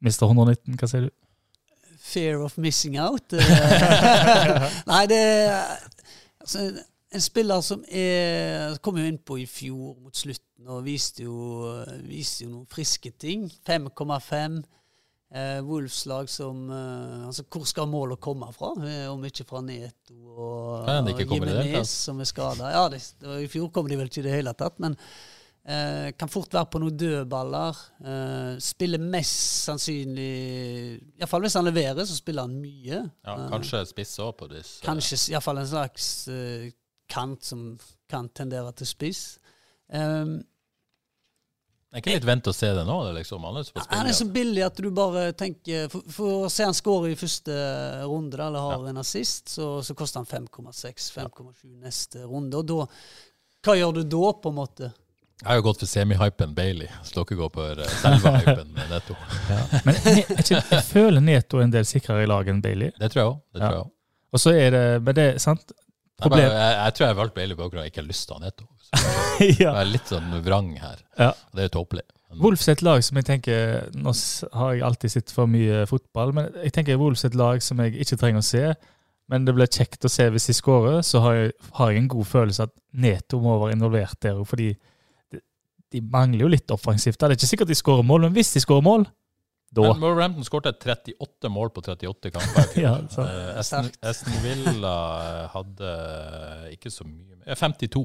Mister 119, hva sier du? Fear of missing out. eh. Nei, det er altså, En spiller som er kom jo innpå i fjor mot slutten og viste jo, viste jo noen friske ting. 5,5. Eh, Wolves-lag som eh, Altså, hvor skal målet komme fra? Eh, om ikke fra Neto og. Jimenez, som er skada. Ja, det, det I fjor kom de vel ikke i det hele tatt, men eh, kan fort være på noen dødballer. Eh, spiller mest sannsynlig Iallfall hvis han leverer, så spiller han mye. Ja, Eh, kanskje spiss òg på disse. Kanskje iallfall en slags kant som kan tendere til spiss. Um, er ikke litt vent og se det nå? Det liksom, han er så ja, han er så billig at du bare tenker For, for å se han score i første runde, eller har en assist, så, så koster han 5,6, 5,7 neste runde. Og da Hva gjør du da, på en måte? Jeg har jo gått for semi-hypen Bailey, så dere går for eh, selve hypen Netto. Men jeg, jeg, jeg føler Neto en del sikrere i laget enn Bailey. Det tror jeg òg. Ja. Og så er det Men det er sant. Jeg, Problem. jeg, jeg tror jeg valgte Bailey på grunn av at jeg ikke har lyst til han Netto. Så Jeg er litt sånn vrang her. Ja. Det er tåpelig. Wolfs et lag som jeg tenker Nå har jeg alltid sett for mye fotball, men jeg tenker Wolves er et lag som jeg ikke trenger å se. Men det blir kjekt å se hvis de skårer, så har jeg, har jeg en god følelse at Neto må være involvert der òg, fordi de, de mangler jo litt offensivt. Det er ikke sikkert de skårer mål, men hvis de skårer mål, da Men Wolverhampton skåret 38 mål på 38 kamper. Ja, Eh, Aston, Aston Villa eh, hadde ikke så mye mer. 52.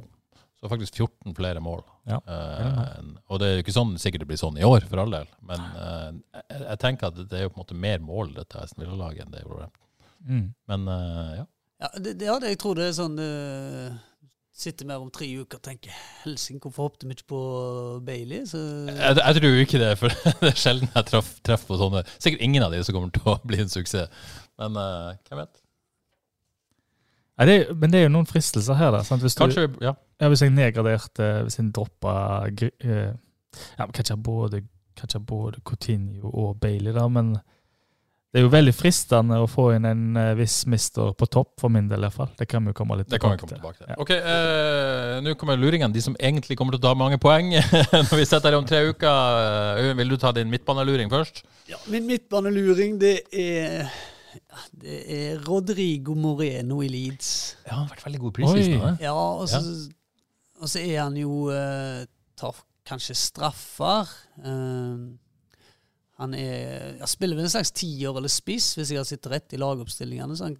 Så faktisk 14 flere mål. Ja, Eh, og det er jo ikke sånn sikkert det blir sånn i år, for all del. Men eh, jeg, jeg tenker at det er jo på en måte mer mål dette Aston Villa-laget enn det er Wolverhampton. mm. Men eh, ja. Ja, det, ja, det, jeg tror det er sånn uh, Sitter mer om tre uker og tenker Helsing, hvorfor hoppet vi ikke på Bailey? Så, Jeg, jeg tror ikke det, for det er sjelden jeg treff, treffer på sånne. Sikkert ingen av de som kommer til å bli en suksess. Men uh, hvem vet? Nei, det, er- men det er jo noen fristelser her, da. Sant? Hvis, du, Kanskje, ja. ja, hvis jeg nedgraderte Hvis jeg droppa eh, ja, Kanskje både, kanskje både Coutinho og Bailey, da, men det er jo veldig fristende å få inn en eh, viss mister på topp, for min del i hvert fall. Det kan vi jo komme litt Det kan tilbake komme tilbake til. Ja. Ok, eh, Nå kommer luringene, de som egentlig kommer til å ta mange poeng når vi setter her om tre uker. Eh, Øyvind, vil du ta din midtbaneluring først? ja, min midtbaneluring, det er ja, Det er Rodrigo Moreno i Leeds. Ja, han har vært veldig god preseason. Oi. Ja, og så, og så er han jo eh, Tar kanskje straffer. Eh, han er Jeg spiller vel en slags tiår eller spiss, hvis jeg har sittet rett i lagoppstillingene. Så han,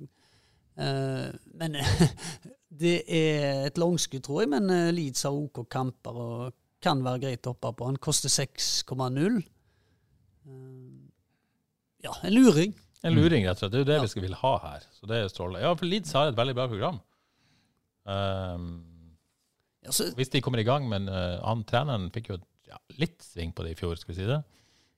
eh, men det er et langskudd, tror jeg. Men eh, Leeds har OK kamper og kan være greit å hoppe på. Han koster 6,0. Uh, ja, en luring. En luring, rett og slett. Det er jo det Ja. vi skal vil ha her. Så det er strålende. Ja, for Leeds har et veldig bra program. Um, Ja, så, hvis de kommer i gang, men uh, han treneren fikk jo ja, litt sving på det i fjor, skal vi si det.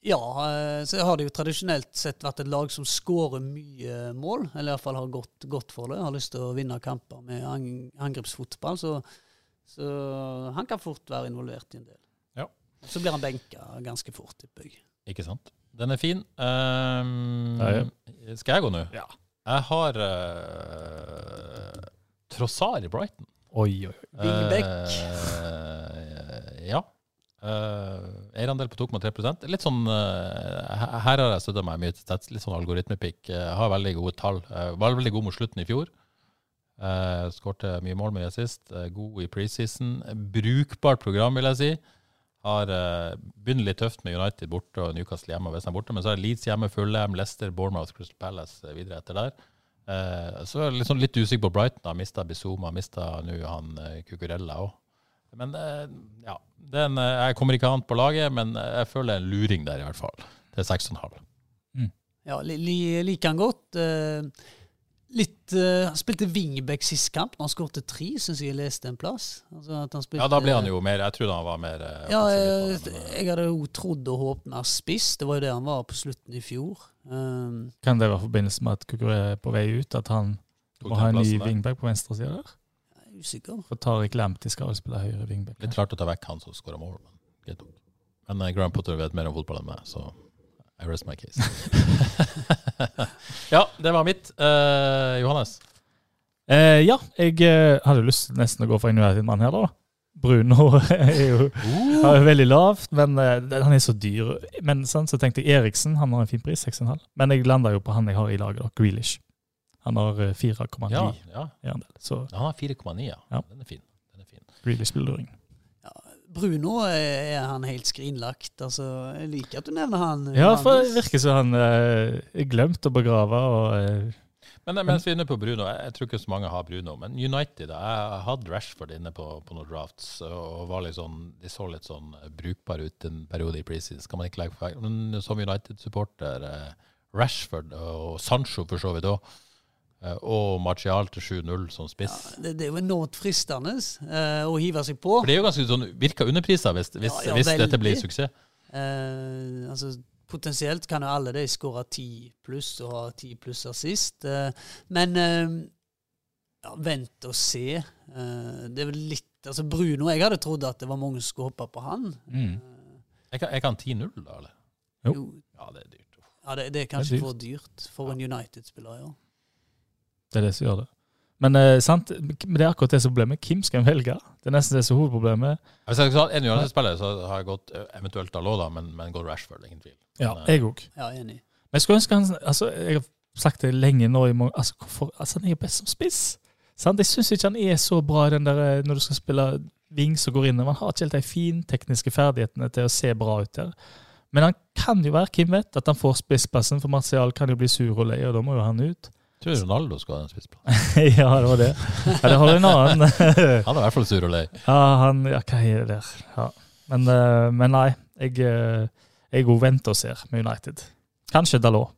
Ja, eh, så har det jo tradisjonelt sett vært et lag som skårer mye mål, eller iallfall har gått godt for det. Har lyst til å vinne kamper med angrepsfotball, så, så han kan fort være involvert i en del. Ja. Så blir han benka ganske fort, i jeg. Ikke sant? Den er fin. Um, Ja, Skal jeg gå nå? Ja. Jeg har uh, Trossar i Brighton. Oi, oi, oi. Eh, ja. Uh, Eierandel på 2,3 Litt sånn uh, her har jeg støtta meg mye til tett. litt sånn algoritmepikk. Jeg har veldig gode tall. Uh, var veldig god mot slutten i fjor. Uh, Skårte mye mål med sist. Uh, god i preseason. Brukbart program, vil jeg si. Har uh, Begynner litt tøft med United borte og Newcastle hjemme. Hvis er borte, Men så er Leeds hjemme, Fulham, Leicester, Bournemouth, Crystal Palace uh, videre etter der. Så er jeg sånn litt usikker på Brighton. Mista Bizuma, mista nå han uh, Cucurella òg. Men eh, ja, den, eh, jeg kommer ikke annet på laget, men jeg føler en luring der, i hvert fall. Til 6,5. Ja, li, li, liker han godt. Eh, litt eh, Han spilte wingback sist kamp, når han skåret tre, syns jeg jeg leste en plass. Altså at han spilte, Ja, da ble han jo mer Jeg trodde han var mer eh, Ja, jeg, eh, jeg hadde jo trodd og håpet mer spiss. Det var jo det han var på slutten i fjor. Um, Kan det være i forbindelse med at Kukuré er på vei ut? At han må ha en ny wingback på venstre side der? Er usikker. For Tariq Lamptey skal vel spille høyre wingback. Litt rart å ta vekk han som skåra mål, men greit nok. Men uh, Graham Potter vet mer om fotball enn meg, så I rest my case. ja, det var mitt. Uh, Johannes? Uh, ja, jeg eh, hadde lyst nesten å gå for en United-mann her, da. Bruno er jo er veldig lavt, men eh, han er så dyr. Men sånn, så tenkte jeg Eriksen, han har en fin pris, 6,5. Men jeg landa jo på han jeg har i laget, da, Grealish. Han har eh, 4,9 Ja, ja. i andel. Så Han har 4,9, ja. Ja. Den er fin. Den er fin. Really. Bruno er, han helt skrinlagt. Altså, jeg liker at du nevner han. Ja, for det virker som han eh, er glemt å begrave. og... Eh, Men mens vi er inne på Bruno, jeg, tror ikke så mange har Bruno, men United Jeg hadde Rashford inne på, på noen drafts, og var litt sånn, de så litt sånn brukbare ut en periode i preseason. Skal man ikke legge for. Men som United-supporter, eh, Rashford og Sancho for så vidt òg, og Martial til 7-0 som spiss. det, det er jo enormt fristende uh, å hive seg på. For det er jo ganske sånn, virker underprisa hvis, hvis, Ja, ja, hvis dette blir suksess. Uh, altså, potensielt kan jo alle de skåre ti pluss og ha ti pluss assist. Uh, men eh, ja, vent og se. Eh, det er vel litt Altså Bruno, jeg hadde trodd at det var mange som skulle hoppe på han. mm. Jeg kan, jeg kan 10-0, da, eller? Jo. Ja, det er dyrt. ja, det, det er Det kanskje er dyrt. for dyrt for en United-spiller, ja. Det er det som gjør det. Men eh, sant, men det er akkurat det som er problemet. Hvem skal en velge? Det er nesten det som er hovedproblemet. Hvis jeg skal ha en United-spiller, så har jeg gått eh, eventuelt Dalot, da, men, men gått Rashford, ingen tvil. Ja, Men, eh, jeg òg. Ja, enig. Men jeg skulle ønske han altså, Jeg har sagt det lenge nå. i mange, altså, hvorfor, altså, Han er best som spiss. Sant? Jeg syns ikke han er så bra i den der, eh, når du skal spille wing som går inn. Han har ikke helt de fintekniske ferdighetene til å se bra ut der. Men han kan jo være, hvem vet, at han får spissplassen, for Martial kan jo bli sur og lei, og da må jo han ut. Jeg tror Ronaldo skal ha en spissplass. ja, det var det. Ja, det har du en annen. Han er i hvert fall sur og lei. ja, han Ja, hva er det der? Ja. Men, eh, men nei, jeg, eh, jeg òg venter og ser med United. Kanskje Dalot.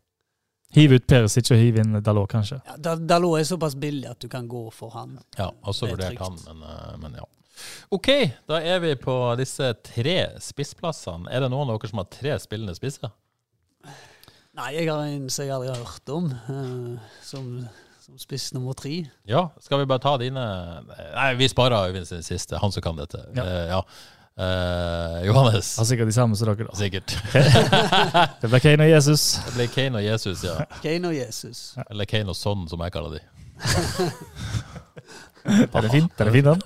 Hiv ut Perisic og hiv inn Dalot, kanskje. Ja, Dalot er såpass billig at du kan gå for han. Ja, også er vurdert han, men, eh, men ja. OK, da er vi på disse tre spissplassene. Er det noen av dere som har tre spillende spisser? Nei, jeg har en som jeg aldri har hørt om, uh, som, som spiss nummer tre. Ja, skal vi bare ta dine Nei, vi sparer Øyvind sin siste. Han som kan dette. Ja. Uh, ja. Uh, Johannes. Har sikkert de samme som dere, da. Sikkert. Det ble Kane og Jesus. Det ble Kane og Jesus, ja. Kane og Jesus. Eller Kane og Son, som jeg kaller de. Er det fint? er det fint, han?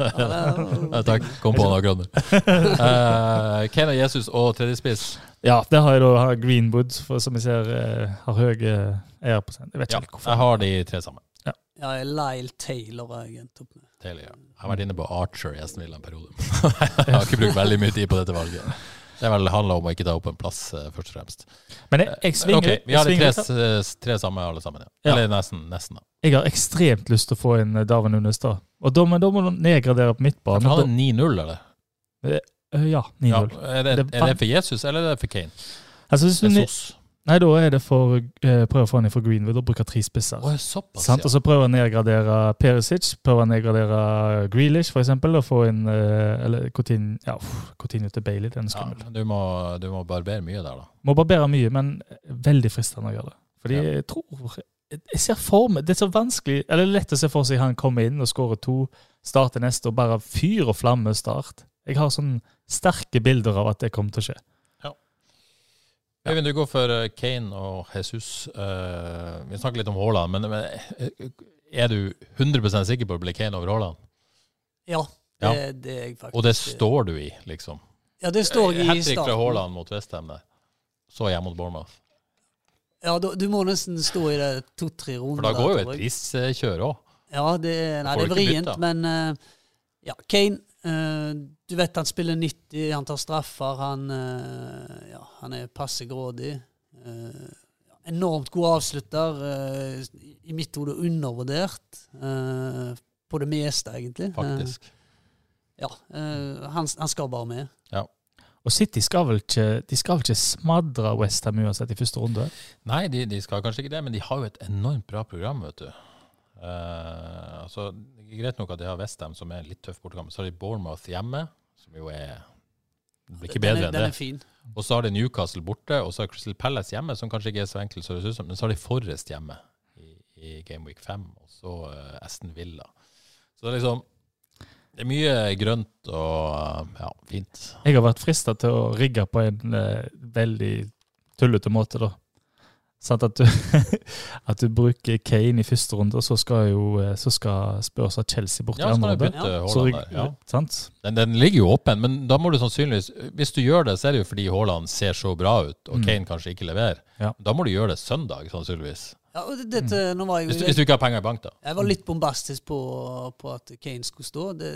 Ja, takk. Kom på noe nå. Eh, Kane og Jesus og tredjespiss. Ja, det har jeg da Greenwood, for, som jeg ser eh, har høye eh, eierprosent. Jeg vet ikke Ja, helt hvorfor. jeg har de tre sammen. Ja, Lyle Taylor har jeg endt opp med. Taylor, ja. Jeg har vært inne på Archer i Aston Villa en periode. jeg har ikke brukt veldig mye tid på dette valget. Det vel handler om å ikke ta opp en plass, eh, først og fremst. Men jeg, jeg svinger, Ok, Vi har de tre, tre samme alle sammen, ja. Ja. Eller nesten. nesten da. jeg har ekstremt lyst til å få inn Darwin Unnestad. Og da, men da må du nedgradere på midtbanen. han er 9-0, eller? Eh, Ja, Ja. 9-0. Er, det, er det for Jesus, eller er det for Kane? Altså, Jesus. nei, da er det for eh, prøver å få han inn for Greenwood og bruke tre spisser. Oh, såpass, Sant? Og ja. så prøver å nedgradere Perisic, prøver å nedgradere Grealish eksempel, og få inn eh, Eller Coutinho, ja, Coutinho til Bailey, den er ja. skummel. Ja, Du må, du må barbere mye der, da. Må barbere mye, men veldig fristende å gjøre det. Fordi Ja. jeg tror Jeg ser for meg Det er så vanskelig Eller lett å se for seg han kommer inn og skårer to, starter neste og bare fyr og flamme start. Jeg har sånn sterke bilder av at det kommer til å skje. Ja. Øyvind, du går for eh, Kane og Jesus. Uh, vi snakker litt om Haaland, men, men eh, er du 100% sikker på å bli Kane over Haaland? Ja, det, Ja. det er jeg faktisk. Og det står du i, liksom? Ja, det står jeg i starten. Hattrick fra. Haaland mot Westham der. Så hjemme mot Bournemouth. Ja, du, du må nesten stå i det to-tre runder. For da går jo et priskjør òg. Ja, det, er- nei, det er vrient, men uh, ja, Kane eh, Du vet han spiller 90, han tar straffer, han, eh, ja, han er passe grådig. Eh, enormt god avslutter. eh, I mitt hode undervurdert eh, på det meste, egentlig. faktisk. Eh, ja, eh, han, han skal bare med. Og City skal vel ikke De skal vel ikke smadre Westham uansett i første runde? Nei, de, de skal kanskje ikke det, men de har jo et enormt bra program, vet du. Eh, altså, greit nok at de har Westham, som er en litt tøff bortekamp. Så har de Bournemouth hjemme, som jo er Det blir ikke Den bedre er, enn den det. er fin. Og så har de Newcastle borte, og så har Crystal Palace hjemme, som kanskje ikke er så enkelt som det ser ut som, men så har de Forrest hjemme i, i Game Week 5, og så uh, Aston Villa. Så det er liksom Det er mye grønt og ja, fint. Jeg har vært frista til å rigge på en uh, veldig tullete måte, da. Sant at du, at du bruker Kane i første runde, og så skal jo eh, så skal Spurs ha Chelsea bort i Ja, så andre runde. bytte Så Haaland der. Ja. Sant? Den, den ligger jo åpen, men da må du sannsynligvis Hvis du gjør det, så er det jo fordi Haaland ser så bra ut, og Mm. Kane kanskje ikke leverer. Ja. Da må du gjøre det søndag, sannsynligvis. Ja, og det- dette, nå var jeg, Hvis, du- hvis du ikke har penger i bank, da. jeg var litt bombastisk på, på at Kane skulle stå. Det,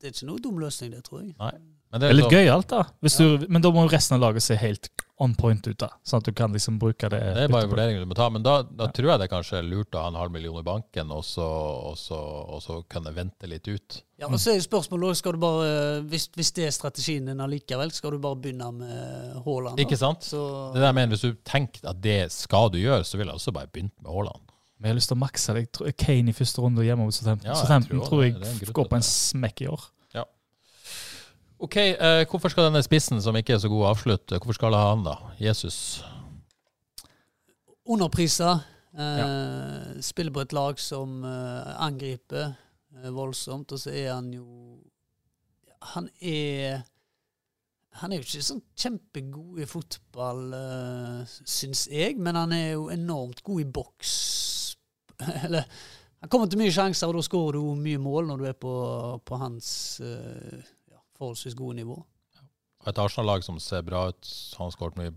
det er ikke noe dum løsning, det, tror jeg. Nei. Men Det er litt gøy gøyalt, da. Hvis du, men da må jo resten av laget se helt on point ut, da. Sånn at du kan liksom bruke det. Det er bare vurderinger du må ta, men da, da tror jeg det kanskje er lurt å ha en halv million i banken, og så, og så, og så kan det vente litt ut. Ja, og så er jo spørsmålet skal du bare, hvis, hvis det er strategien din allikevel, skal du bare begynne med Haaland? Ikke sant? Så, Det der jeg mener, Hvis du tenker at det skal du gjøre, så ville jeg også bare begynt med Haaland. Men jeg har lyst til å makse det. Jeg tror- Kane i første runde hjemme mot Southampton. Ja, jeg Southampton tror tror det. jeg, Det er går på en smekk i år. Ok, eh, Hvorfor skal denne spissen som ikke er så god, avslutte? Hvorfor skal jeg ha han, da? Jesus. underpriser. Eh, Spiller på et lag som eh, angriper eh, voldsomt, og så er han jo Han er Han er jo ikke sånn kjempegod i fotball, uh, syns jeg, men han er jo enormt god i boks. Eller Han kommer til mye sjanser, og da skårer du mye mål når du er på, på hans eh, ja, forholdsvis gode nivå. Et Arsenal-lag som ser bra ut. Han har skåret mye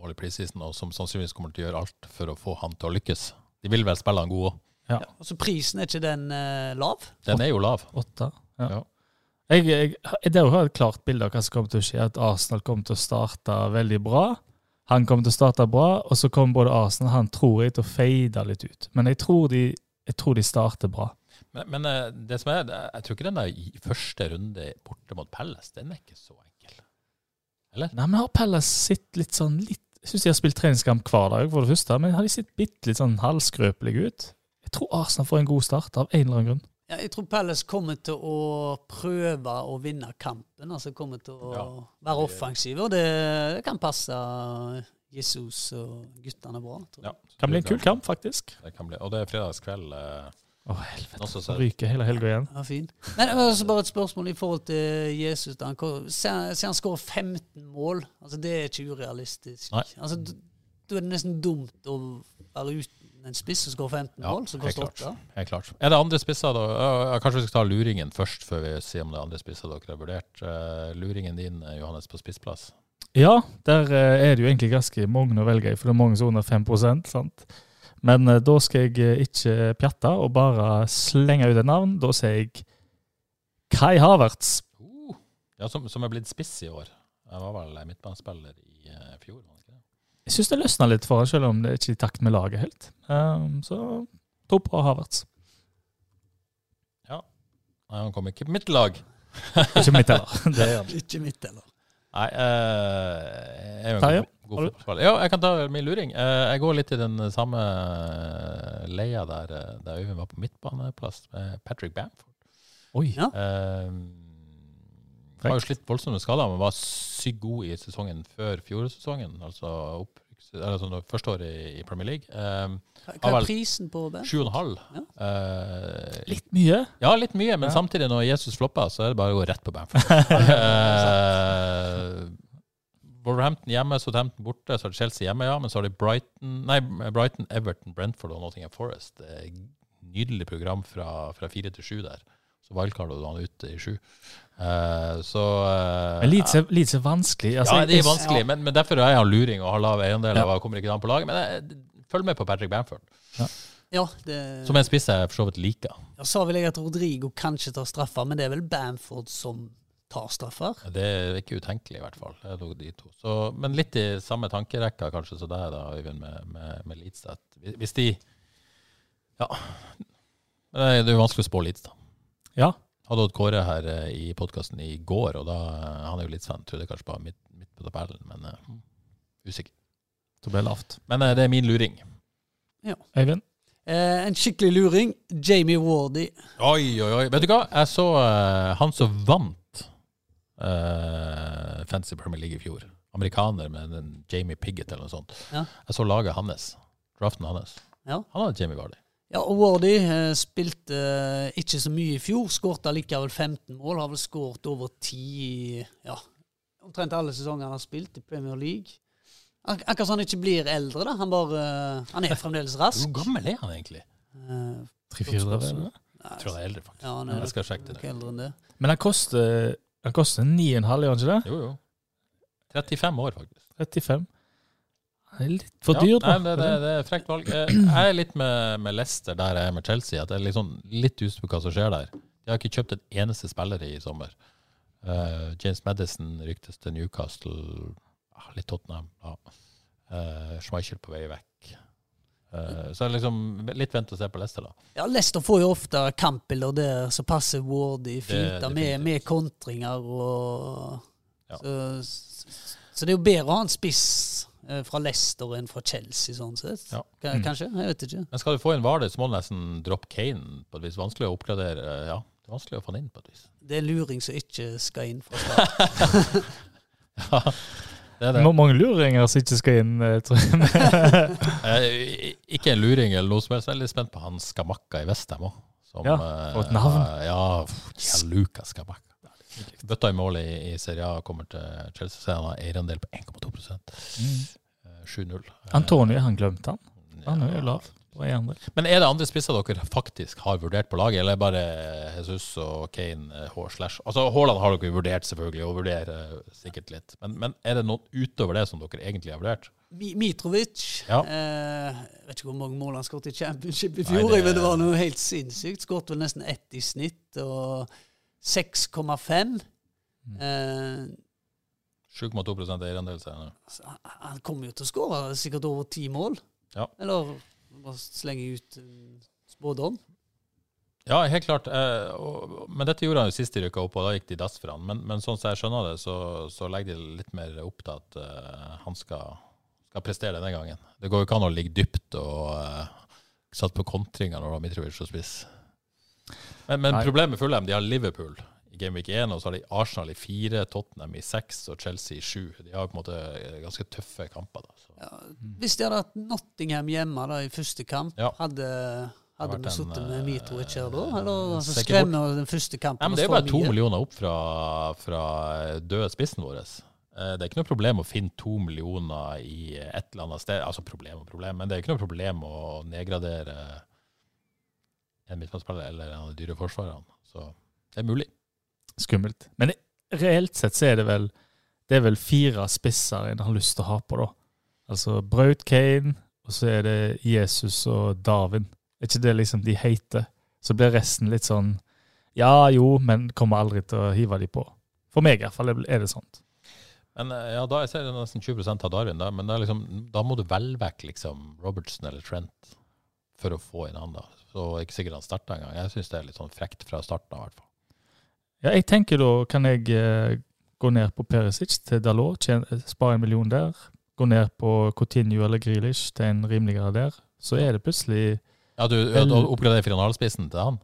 mål i preseason, og som sannsynligvis kommer til å gjøre alt for å få han til å lykkes. De vil vel spille han god òg. Ja. Ja, og så prisen er ikke den uh, lav? Den er jo lav. Åtte. Ja. Ja. Jeg, jeg, det er jo et klart bilde av hva som kommer til å skje. At Arsenal kommer til å starte veldig bra. Han kommer til å starte bra, og så kommer både Arsenal han tror jeg til å fade litt ut. Men jeg tror de, jeg tror de starter bra. Men, men eh, det som er, jeg tror ikke den der første runde borte mot Pelles, den er ikke så enkel. Eller? Nei, men har Pelles sett litt sånn litt Jeg syns de har spilt treningskamp hver dag, for det første, men har de sett bitte litt sånn halvskrøpelige ut? Jeg tror Arsenal får en god start, av en eller annen grunn. Ja, jeg tror Pelles kommer til å prøve å vinne kampen. altså kommer til å Ja. være offensive, og det, det kan passe Jesus og guttene bra. tror jeg. Ja. Kan bli en kul kamp, faktisk. Det kan bli. Og det er fredagskveld. Eh, Å, helvete. Så så, ryker hele helga igjen. Ja, fin. Men også bare et spørsmål i forhold til Jesus. da han kom- Se se han skårer 15 mål. altså Det er ikke urealistisk. Nei. Altså, Da er det nesten dumt å være uten en spiss som skårer 15 Ja, mål, som helt koster klart. 8. helt klart. Er det andre spisser, da? Ja, Kanskje vi skal ta luringen først, før vi sier om det er andre spisser dere har vurdert. Eh, luringen din, eh, Johannes, på spissplass. Ja, der eh, er det jo egentlig ganske mange å velge i, for det er mange som er under 5 sant? Men eh, da skal jeg eh, ikke pjatte og bare slenge ut et navn. Da sier jeg Kai Havertz. Uh, ja, som, som er blitt spiss i år. Jeg var vel midtbanespiller i uh, fjor. ikke? Jeg syns det løsna litt for han, selv om det ikke er i takt med laget helt. Um, så tro på Havertz. Nei, han kom ikke på mitt lag. Ikke mitt heller. Det er han. Ikke mitt, eller? Nei, uh, jeg er jo en Terje, god, god har fotballspiller. Ja, jeg kan ta min luring. Uh, jeg går litt i den samme eh, leia der, der Øyvind var på midtbaneplass, med Patrick Bamford. Oi. Ja. Han var jo slitt voldsomme skader, men var sykt god i sesongen før fjorårssesongen. Altså opp, sånn, første året i, i Premier League. Eh, Hva er prisen på det? Sju og en halv. Ja. Eh, Litt mye. ja, litt mye, men Ja. samtidig, når Jesus flopper, så er det bare å gå rett på Bamford. uh, Wolverhampton hjemme, Southampton borte, så har de Chelsea hjemme, ja. Men så har de Brighton, nei, Brighton Everton, Brentford og Nottingham Forest. Det er Nydelig program fra, fra fire til sju der. Så wildcardet du han ute i sju. Uh, så uh, Men Leeds er, Leeds er vanskelig. Altså, Ja, det er vanskelig, vanskelig, men, men derfor er han luring og har lav eiendel Ja. og kommer ikke an på laget. Men jeg, følg med på Patrick Bamford, Ja, det, som en spiss jeg for så vidt liker. ja, sa vel jeg at Rodrigo kanskje tar straffer, men det er vel Bamford som tar straffer? Det er ikke utenkelig, i hvert fall. Så, men litt i samme tankerekka kanskje som deg, da, Øyvind, med, med, med Leeds. Hvis de Ja. Det er det er jo vanskelig å spå Leeds, da. Ja. Hadde Odd Kåre her eh, i podkasten i går, og da Han er jo Leeds-fan, trodde kanskje bare midt, midt på tabellen, men uh, usikker. Det ble lavt. Men eh, det er min luring. Øyvind? Eh, en skikkelig luring. Jamie Wardy. Oi, oi, oi. Vet du hva? Jeg så uh, han som vant uh, Fancy Premier League i fjor. Amerikaner med en Jamie Piggott eller noe sånt. Ja. Jeg så laget hans. Draften hans. Ja. Han hadde Jamie Wardy. Ja, og Wardy eh, spilte eh, ikke så mye i fjor. Skårte likevel 15 mål. Har vel skåret over 10 i ja, omtrent alle sesonger han har spilt i Premier League. Ak akkurat som han ikke blir eldre, da. Han, bare, eh, han er fremdeles rask. Hvor gammel er han egentlig? Eh, Tre-fire spørsmål. eller? Jeg tror han er eldre, faktisk. Ja, han er Jeg skal sjekke det. eldre enn det. Men han koster, han koster 9,5, gjør han ikke det? Jo, jo. 35 år, faktisk. 35. Det er litt for Ja, dyr, da. nei, det, det, det er frekt valg. Eh, Jeg er litt med, med Leicester der jeg er med Chelsea. At jeg er sånn, litt usikker på hva som skjer der. De har ikke kjøpt en eneste spiller i sommer. Uh, James Madison ryktes til Newcastle. Litt Tottenham. Ja. Uh, Schmeichel på vei vekk. Uh, så liksom litt vent og se på Leicester, da. Ja, Leicester får jo ofte kampbilder der som passer Wardy fint, med, med kontringer og Ja. så, så det er jo bedre å ha en spiss eh, fra Leicester enn fra Chelsea, sånn sett. Ja. Kanskje? Jeg vet ikke. Men skal du få inn Vardø, så må du nesten droppe Kane på et vis. Vanskelig å oppgradere. Ja, det er vanskelig å få han inn på et vis. Det er luring som ikke skal inn fra start. Ja, det er det. Mange luringer som ikke skal inn, eh, tror jeg. Eh, ikke en luring eller noe som helst. Veldig spent på han Skamakka i Vestheim òg. Ja, og et navn. Ja, ja Luka Skamakka. Bøtta i mål i, i Serie A kommer til Chelsea, så han har eierandel på 1,2 Mm. Eh, 7-0. Antonio, han glemte han. Han er jo lav. Men er det andre spisser dere faktisk har vurdert på laget, eller er bare Jesus og Kane eh, H slash Altså Haaland har dere vurdert, selvfølgelig, og vurderer eh, sikkert litt. Men, men er det noen utover det som dere egentlig har vurdert? Mitrovic Ja. eh, Jeg vet ikke hvor mange mål han skåret i championship i Nei, fjor, det- men det var noe helt sinnssykt. Skåret vel nesten ett i snitt, og 6,5. Mm. Eh, 7,2 eierandel, sier han- han kommer jo til å skåre sikkert over ti mål. Ja. Eller bare slenge ut en spådom. Ja, helt klart. Eh, og, men dette gjorde han jo sist de rykka opp, og da gikk de dass for han. Men, men sånn som jeg skjønner det, så, så legger de litt mer opp til at eh, han skal, skal prestere denne gangen. Det går jo ikke an å ligge dypt og eh, satt på kontringer når du har Mitrovic og spiss. Men, men problemet med Fulham, de har Liverpool i Game Week 1, og så har de Arsenal i fire, Tottenham i seks og Chelsea i sju. De har på en måte eh, ganske tøffe kamper. da. Så. Ja, hvis de hadde hatt Nottingham hjemme da, i første kamp, Ja. hadde, hadde vi sittet med Mito Mitrovic her da? Eller altså, skremme den første kampen? Nei, men Det er bare to millioner opp fra, fra døde spissen vår. Eh, Det er ikke noe problem å finne to millioner i et eller annet sted. Altså problem og problem, men det er ikke noe problem å nedgradere en midtbanespiller eller en av de dyre forsvarerne. Så det er mulig. Skummelt. Men reelt sett så er det vel det er vel fire spisser en har lyst til å ha på, da. Altså Braut Kane, og så er det Jesus og Darwin. Er ikke det liksom de heter? Så blir resten litt sånn ja jo, men kommer aldri til å hive de på. For meg i hvert fall er det sånt. Men eh, ja, da jeg ser det nesten 20 av Darwin, da, men liksom, da må du velge vekk liksom Robertson eller Trent for å få inn han. da. Så ikke sikkert han starter engang. Jeg syns det er litt sånn frekt fra starten av, i hvert fall. Ja, jeg tenker da kan jeg eh, gå ned på Perisic til Dalot, spare en million der. Gå ned på Coutinho eller Grealish til en rimeligere der. Så er det plutselig Ja, du du oppgraderer finalespissen til han?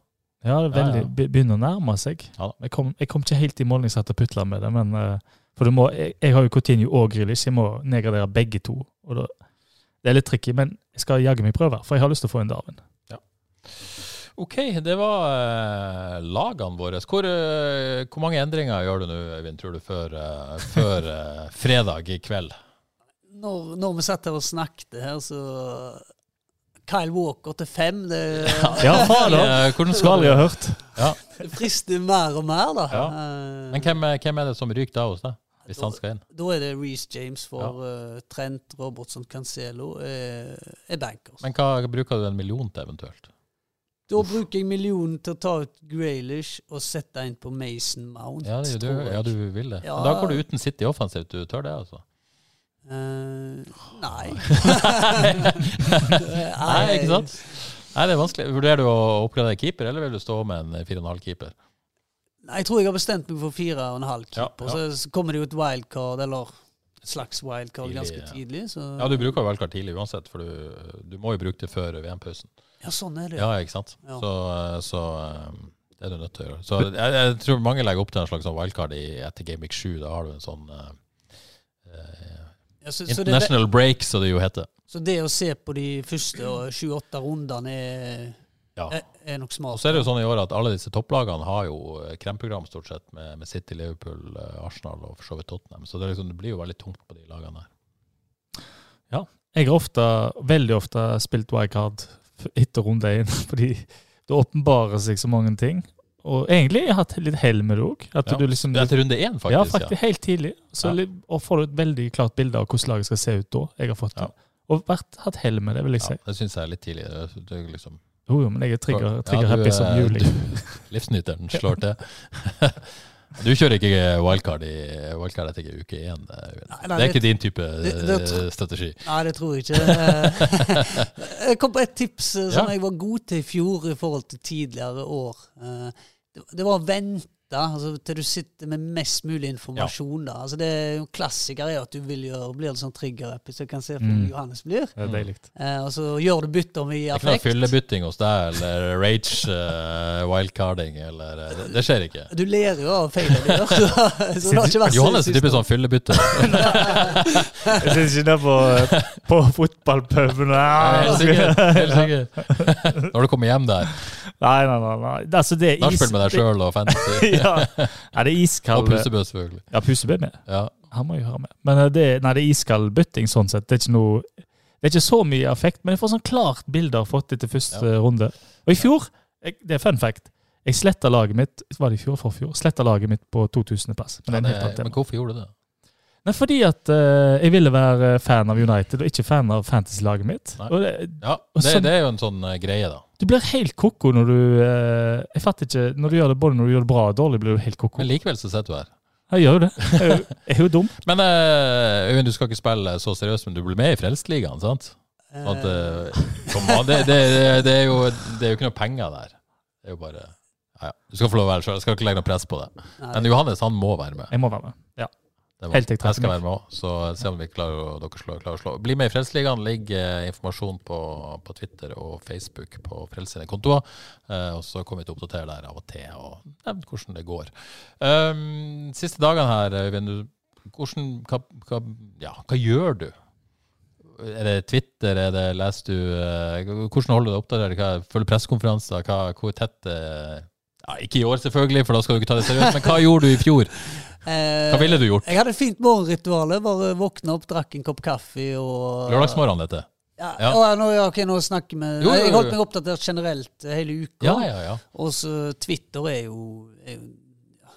Ja, det veldig, Ja, ja. begynner å nærme seg. Ja. Jeg, kom, jeg kom ikke helt i mål når jeg satt og putla med det, men eh, for du må, jeg, jeg har jo Coutinho og Grealish, jeg må nedgradere begge to. Da, det er litt tricky, men jeg skal jaggu meg prøve, for jeg har lyst til å få en Darwin. Ok, det var eh, lagene våre. Hvor, eh, hvor mange endringer gjør du nå, Øyvind, tror du, før, eh, før fredag i kveld? Når, når vi satt her og snakket her, så Kyle Walker til fem, det, Ja! Eh, hvordan skal vi ha hørt. Ja. det frister mer og mer, da. Ja. Men hvem, hvem er det som ryker da hos deg, hvis han skal inn? Da er det Reece James for eh, Trent, Robertson, Cancelo er, er bankers. Men hva bruker du en million til, eventuelt? Da bruker jeg millionen til å ta ut Graylish og sette inn på Mason Mount. Ja, det, du, ja, du vil det. Ja. Men Da går du uten City offensivt. Du tør det, altså? Uh, nei. Nei, ikke sant? Nei, det er vanskelig. Vurderer du å oppgradere keeper, eller vil du stå med en 4,5-keeper? Nei, jeg tror jeg har bestemt meg for fire og en halv Ja, keeper. ja. Så, kommer det jo et wildcard, eller et slags wildcard, Tidlig, ganske ja. tidlig. Så, Ja, du bruker valgkart tidlig uansett, for du, du må jo bruke det før VM-pausen. Ja, sånn er det. Ja, ikke sant? Ja. Så, eh, så eh, det er du nødt til å gjøre. Så jeg, jeg tror mange legger opp til en slags sånn wildcard i, etter Game Week 7. Da har du en sånn eh, eh, Ja, så, så, det, International break, som det jo heter. så det å se på de første sju-åtte rundene er, Ja. er, er nok Og smart. så er det jo sånn i år at alle disse topplagene har jo eh, kremprogram stort sett med, med City, Liverpool, eh, Arsenal og for så vidt Tottenham. Så det, liksom, det blir jo veldig tungt på de lagene Ja, Jeg har ofte, veldig ofte spilt wildcard etter runde én, fordi det åpenbarer seg så mange ting. Og egentlig har jeg hatt litt hell med det òg. At Ja. du liksom Det er etter runde én, faktisk. ja, faktisk helt tidlig. Så Ja. og får du et veldig klart bilde av hvordan laget skal se ut da. Jeg har fått det. Ja. Og vært, hatt hell med det, vil jeg si. Ja, det syns jeg er litt tidlig. Det, er liksom, Jo, jo, men jeg er trigger-happy trigger som juli. juling. Livsnyteren slår til. Du kjører ikke wildcard i wildcard etter uke én? eh, Det er ikke din type det- det det, strategi? Nei, det tror jeg ikke. jeg kom på et tips eh, som Ja. jeg var god til i fjor i forhold til tidligere år. Eh, Det det var å vente altså, til du sitter med mest mulig informasjon. da. Altså, det er jo Klassiker er at du vil gjøre, blir det sånn trigger-app, så du kan se hvordan Mm. Johannes blir. Det er deilig. Eh, og så gjør du bytter om i Det er ikke noe fyllebytting hos deg, eller rage uh, wildcarding, eller uh, det, det skjer ikke. Du ler jo av feilene du gjør. Så, så det har ikke vært Johannes er typisk sånn fyllebytte. Jeg sitter ikke der på, på fotballpuben Helt sikkert. Helt sikkert. Når du kommer hjem der, Nei, nei, nei. nei. Altså, det er nachspiel med deg sjøl og fantasy. ja. Nei, det er Og iskald pusebø, selvfølgelig. Ja, pusebø med. Ja. Han må jo høre med. Men eh, det, nei, det er iskald bytting sånn sett. Det er ikke noe det er ikke så mye affekt, men jeg får sånn klart bilde av fått etter første Ja. runde. Og i fjor, jeg, det er fun fact, jeg sletta laget mitt var det i fjor for fjor, sletta laget mitt på 2000.-plass. Men, Ja, men hvorfor gjorde du det? Nei, fordi at uh, jeg ville være fan av United, og ikke fan av fantasy-laget mitt. Og det, Ja, Og det, sånn- det er jo en sånn uh, greie, da. du blir helt koko når du uh, Jeg fatter ikke Når du gjør det både når du gjør det bra og dårlig, blir du helt koko. Men likevel så sitter du her. Jeg gjør jo det. Jeg er jo- jeg er jo dum. Men eh, Øyvind, du skal ikke spille så seriøst, men du blir med i Frelstligaen, sant? Sånn at, kom det, det, det, det, er jo, det er jo ikke noe penger der. Det er jo bare ja, ja. Du skal få lov å være sjøl, jeg skal ikke legge noe press på det. nei, Men Johannes han må være med. Jeg må være med. Ja. Helt jeg skal være med òg, så se om vi klarer å, dere slår, klarer å slå. Bli med i Frelsesligaen. Ligg eh, informasjon på, på Twitter og Facebook på Frels kontoer. Eh, og så kommer vi til å oppdatere der av og til og nevne hvordan det går. Um, siste dagene her, Øyvind, hvordan, hva, hva, ja, hva gjør du? Er det Twitter? Er det, leser du eh, Hvordan holder du deg oppdatert? Følger pressekonferanser? Hvor tett eh, ja, Ikke i år, selvfølgelig, for da skal du ikke ta det seriøst. Men hva gjorde du i fjor? Eh, Hva ville du gjort? Jeg hadde et fint morgenritual. Bare våkna opp, drakk en kopp kaffe og Lørdagsmorgen, dette. Ja, Ja. å, nå, ja, okay, nå snakker vi Jo, jo, jo. Jeg holdt meg oppdatert generelt hele uka. Ja, ja, ja. Og så Twitter er jo, er jo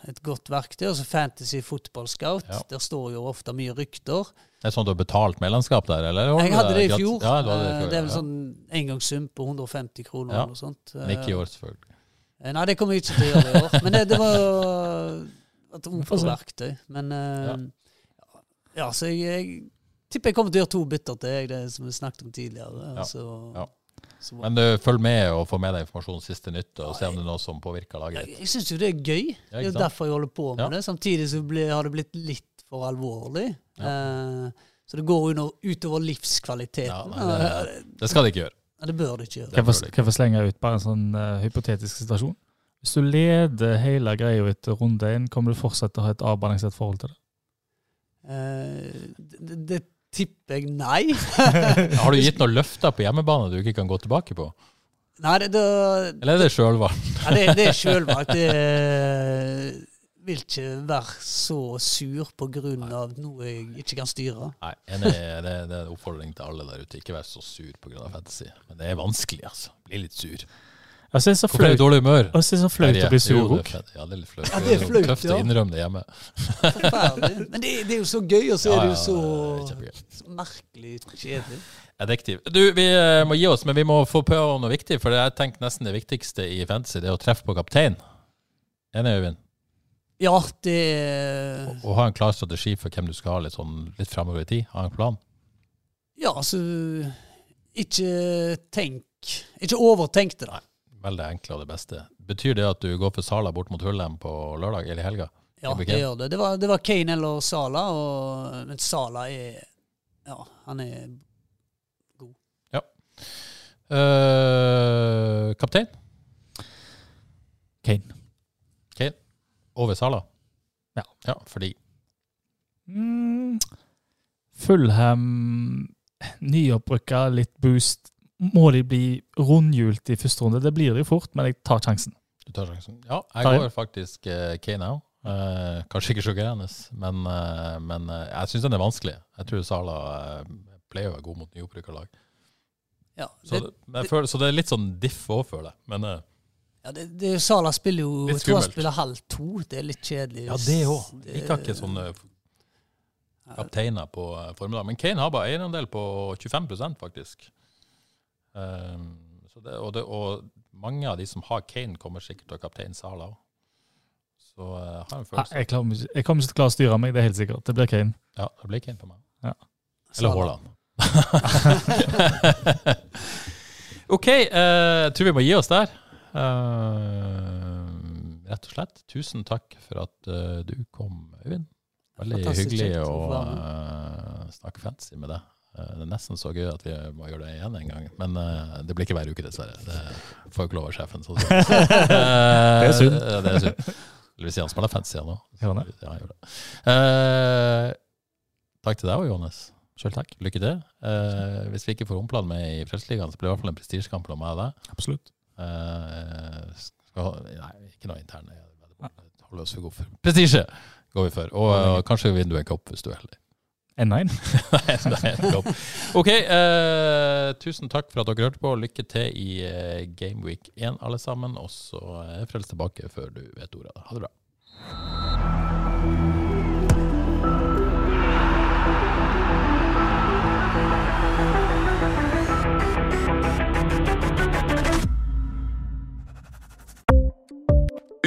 et godt verktøy. Og så Fantasy Football Scout. Ja. Der står jo ofte mye rykter. Det er sånn du har betalt medlemskap der, eller? Jeg hadde det i fjor. Ja, det, det i Eh, fjor. det er vel sånn engangssum på 150 kroner Ja. eller noe sånt. Men ikke i år, selvfølgelig. Eh, Nei, det kommer jeg ikke til å gjøre i år. Men det, det var et hun får se. OP-verktøy. Men uh, ja. så jeg, jeg tipper jeg kommer til å gjøre to bytter til jeg, det som vi snakket om tidligere. Ja. Så, Ja. så Men du, følg med og få med deg informasjon siste nytt, og se om det er noe som påvirker laget jeg, ditt. jeg syns jo det er gøy. Ja, det er jo derfor jeg holder på med Ja. det. Samtidig så ble, har det blitt litt for alvorlig. Eh, så det går under, utover livskvaliteten. Ja, nei, det, det skal det ikke gjøre. Ja, det bør det ikke gjøre. Kan jeg få- kan jeg slenge ut bare en sånn uh, hypotetisk situasjon? Hvis du leder hele greia etter runde én, kommer du fortsatt til å ha et avbalansert forhold til det? Uh, det, det tipper jeg nei. Har du gitt noen løfter på hjemmebane du ikke kan gå tilbake på? nei, det, det, Eller er det sjølvalgt? Ja, det, det er sjølvalgt. Det eh, vil ikke være så sur av noe jeg ikke kan styre. Nei, enig, det, det er en oppfordring til alle der ute. Ikke vær så sur pga. fantasy. Men det er vanskelig, altså. Bli litt sur. Altså, det er så Hvorfor er du i dårlig humør? altså, det er så flaut å bli sur Jo, det er. Ja, det er litt flaut. Ja, det er flaut, tøft ja. å innrømme det hjemme. Forferdelig. Men det, det er jo så gøy, og så er det jo så, det så merkelig kjedelig. Addiktiv. Du, vi eh, må gi oss, men vi må få på noe viktig. For jeg tenker nesten det viktigste i fantasy det er å treffe på kaptein. Enig, Øyvind? Ja, det Å ha en klar strategi for hvem du skal ha litt, sånn, litt fremover i tid. Ha en plan. Ja, altså Ikke tenk Ikke overtenk det, da. Veldig enkle og det beste. Betyr det at du går for Sala bort mot Hullem på lørdag eller i helga? Ja, det gjør det. Det var, det var Kane eller Sala, og, men Sala er Ja, han er Eh, kaptein? Kane. Kane? Over Sala? Ja. Ja, fordi Mm. Fulham, nyopprykka, litt boost. Må de bli rundhjult i første runde? Det blir det jo fort, men jeg tar sjansen. Du tar sjansen. Ja, jeg går faktisk uh, Kane òg. Uh, kanskje ikke sjokkerende, men, uh, men uh, jeg syns den er vanskelig. Jeg tror Sala eh, pleier å være god mot nyopprykka lag. Ja, Så det, føler, så det er litt sånn diff òg, føler jeg. Men eh, ja, det, det Sala spiller jo Jeg tror han spiller halv to. Det er litt kjedelig. ja, det òg. Vi Liker ikke sånne kapteiner på eh, formiddag. Men Kane har bare eierandel på 25% faktisk. Um, så det, og, det, og mange av de som har Kane, kommer sikkert til å kaptein Sala òg. Så uh, har jeg en Nei, følelse. jeg, klarer, jeg kommer ikke til å klare å styre meg, det er helt sikkert. Det blir Kane. Ja, det blir Kane på meg. Ja. Eller. Haaland. ok, jeg jeg tror vi må gi oss der. Uh, rett og slett. Tusen takk for at uh, du kom, Øyvind. Veldig Fantastisk hyggelig å eh, snakke fancy med deg. Eh, det er nesten så gøy at vi må gjøre det igjen en gang. Men uh, det blir ikke hver uke, dessverre. Det får jo ikke lov av sjefen. Så det, er synd. det er synd. Eller hvis han spiller fancy igjen nå. Ja, han gjør det. Eh, takk til deg òg, Johannes. Selv takk. Lykke til. Uh, hvis vi ikke får Omplan med i Frelsesligaen, så blir det i hvert fall en prestisjekamp mellom meg og deg. Absolutt. Eh, skal, nei, ikke noe interne. Holde oss for gode for prestisje, går vi for. Og eh, kanskje vinner du en kopp hvis du er heldig. N9. Nei, det er en. Ok, eh, tusen takk for at dere hørte på. Lykke til i eh, Gameweek 1, alle sammen. Og så er Frels tilbake før du vet ordet. Ha det bra.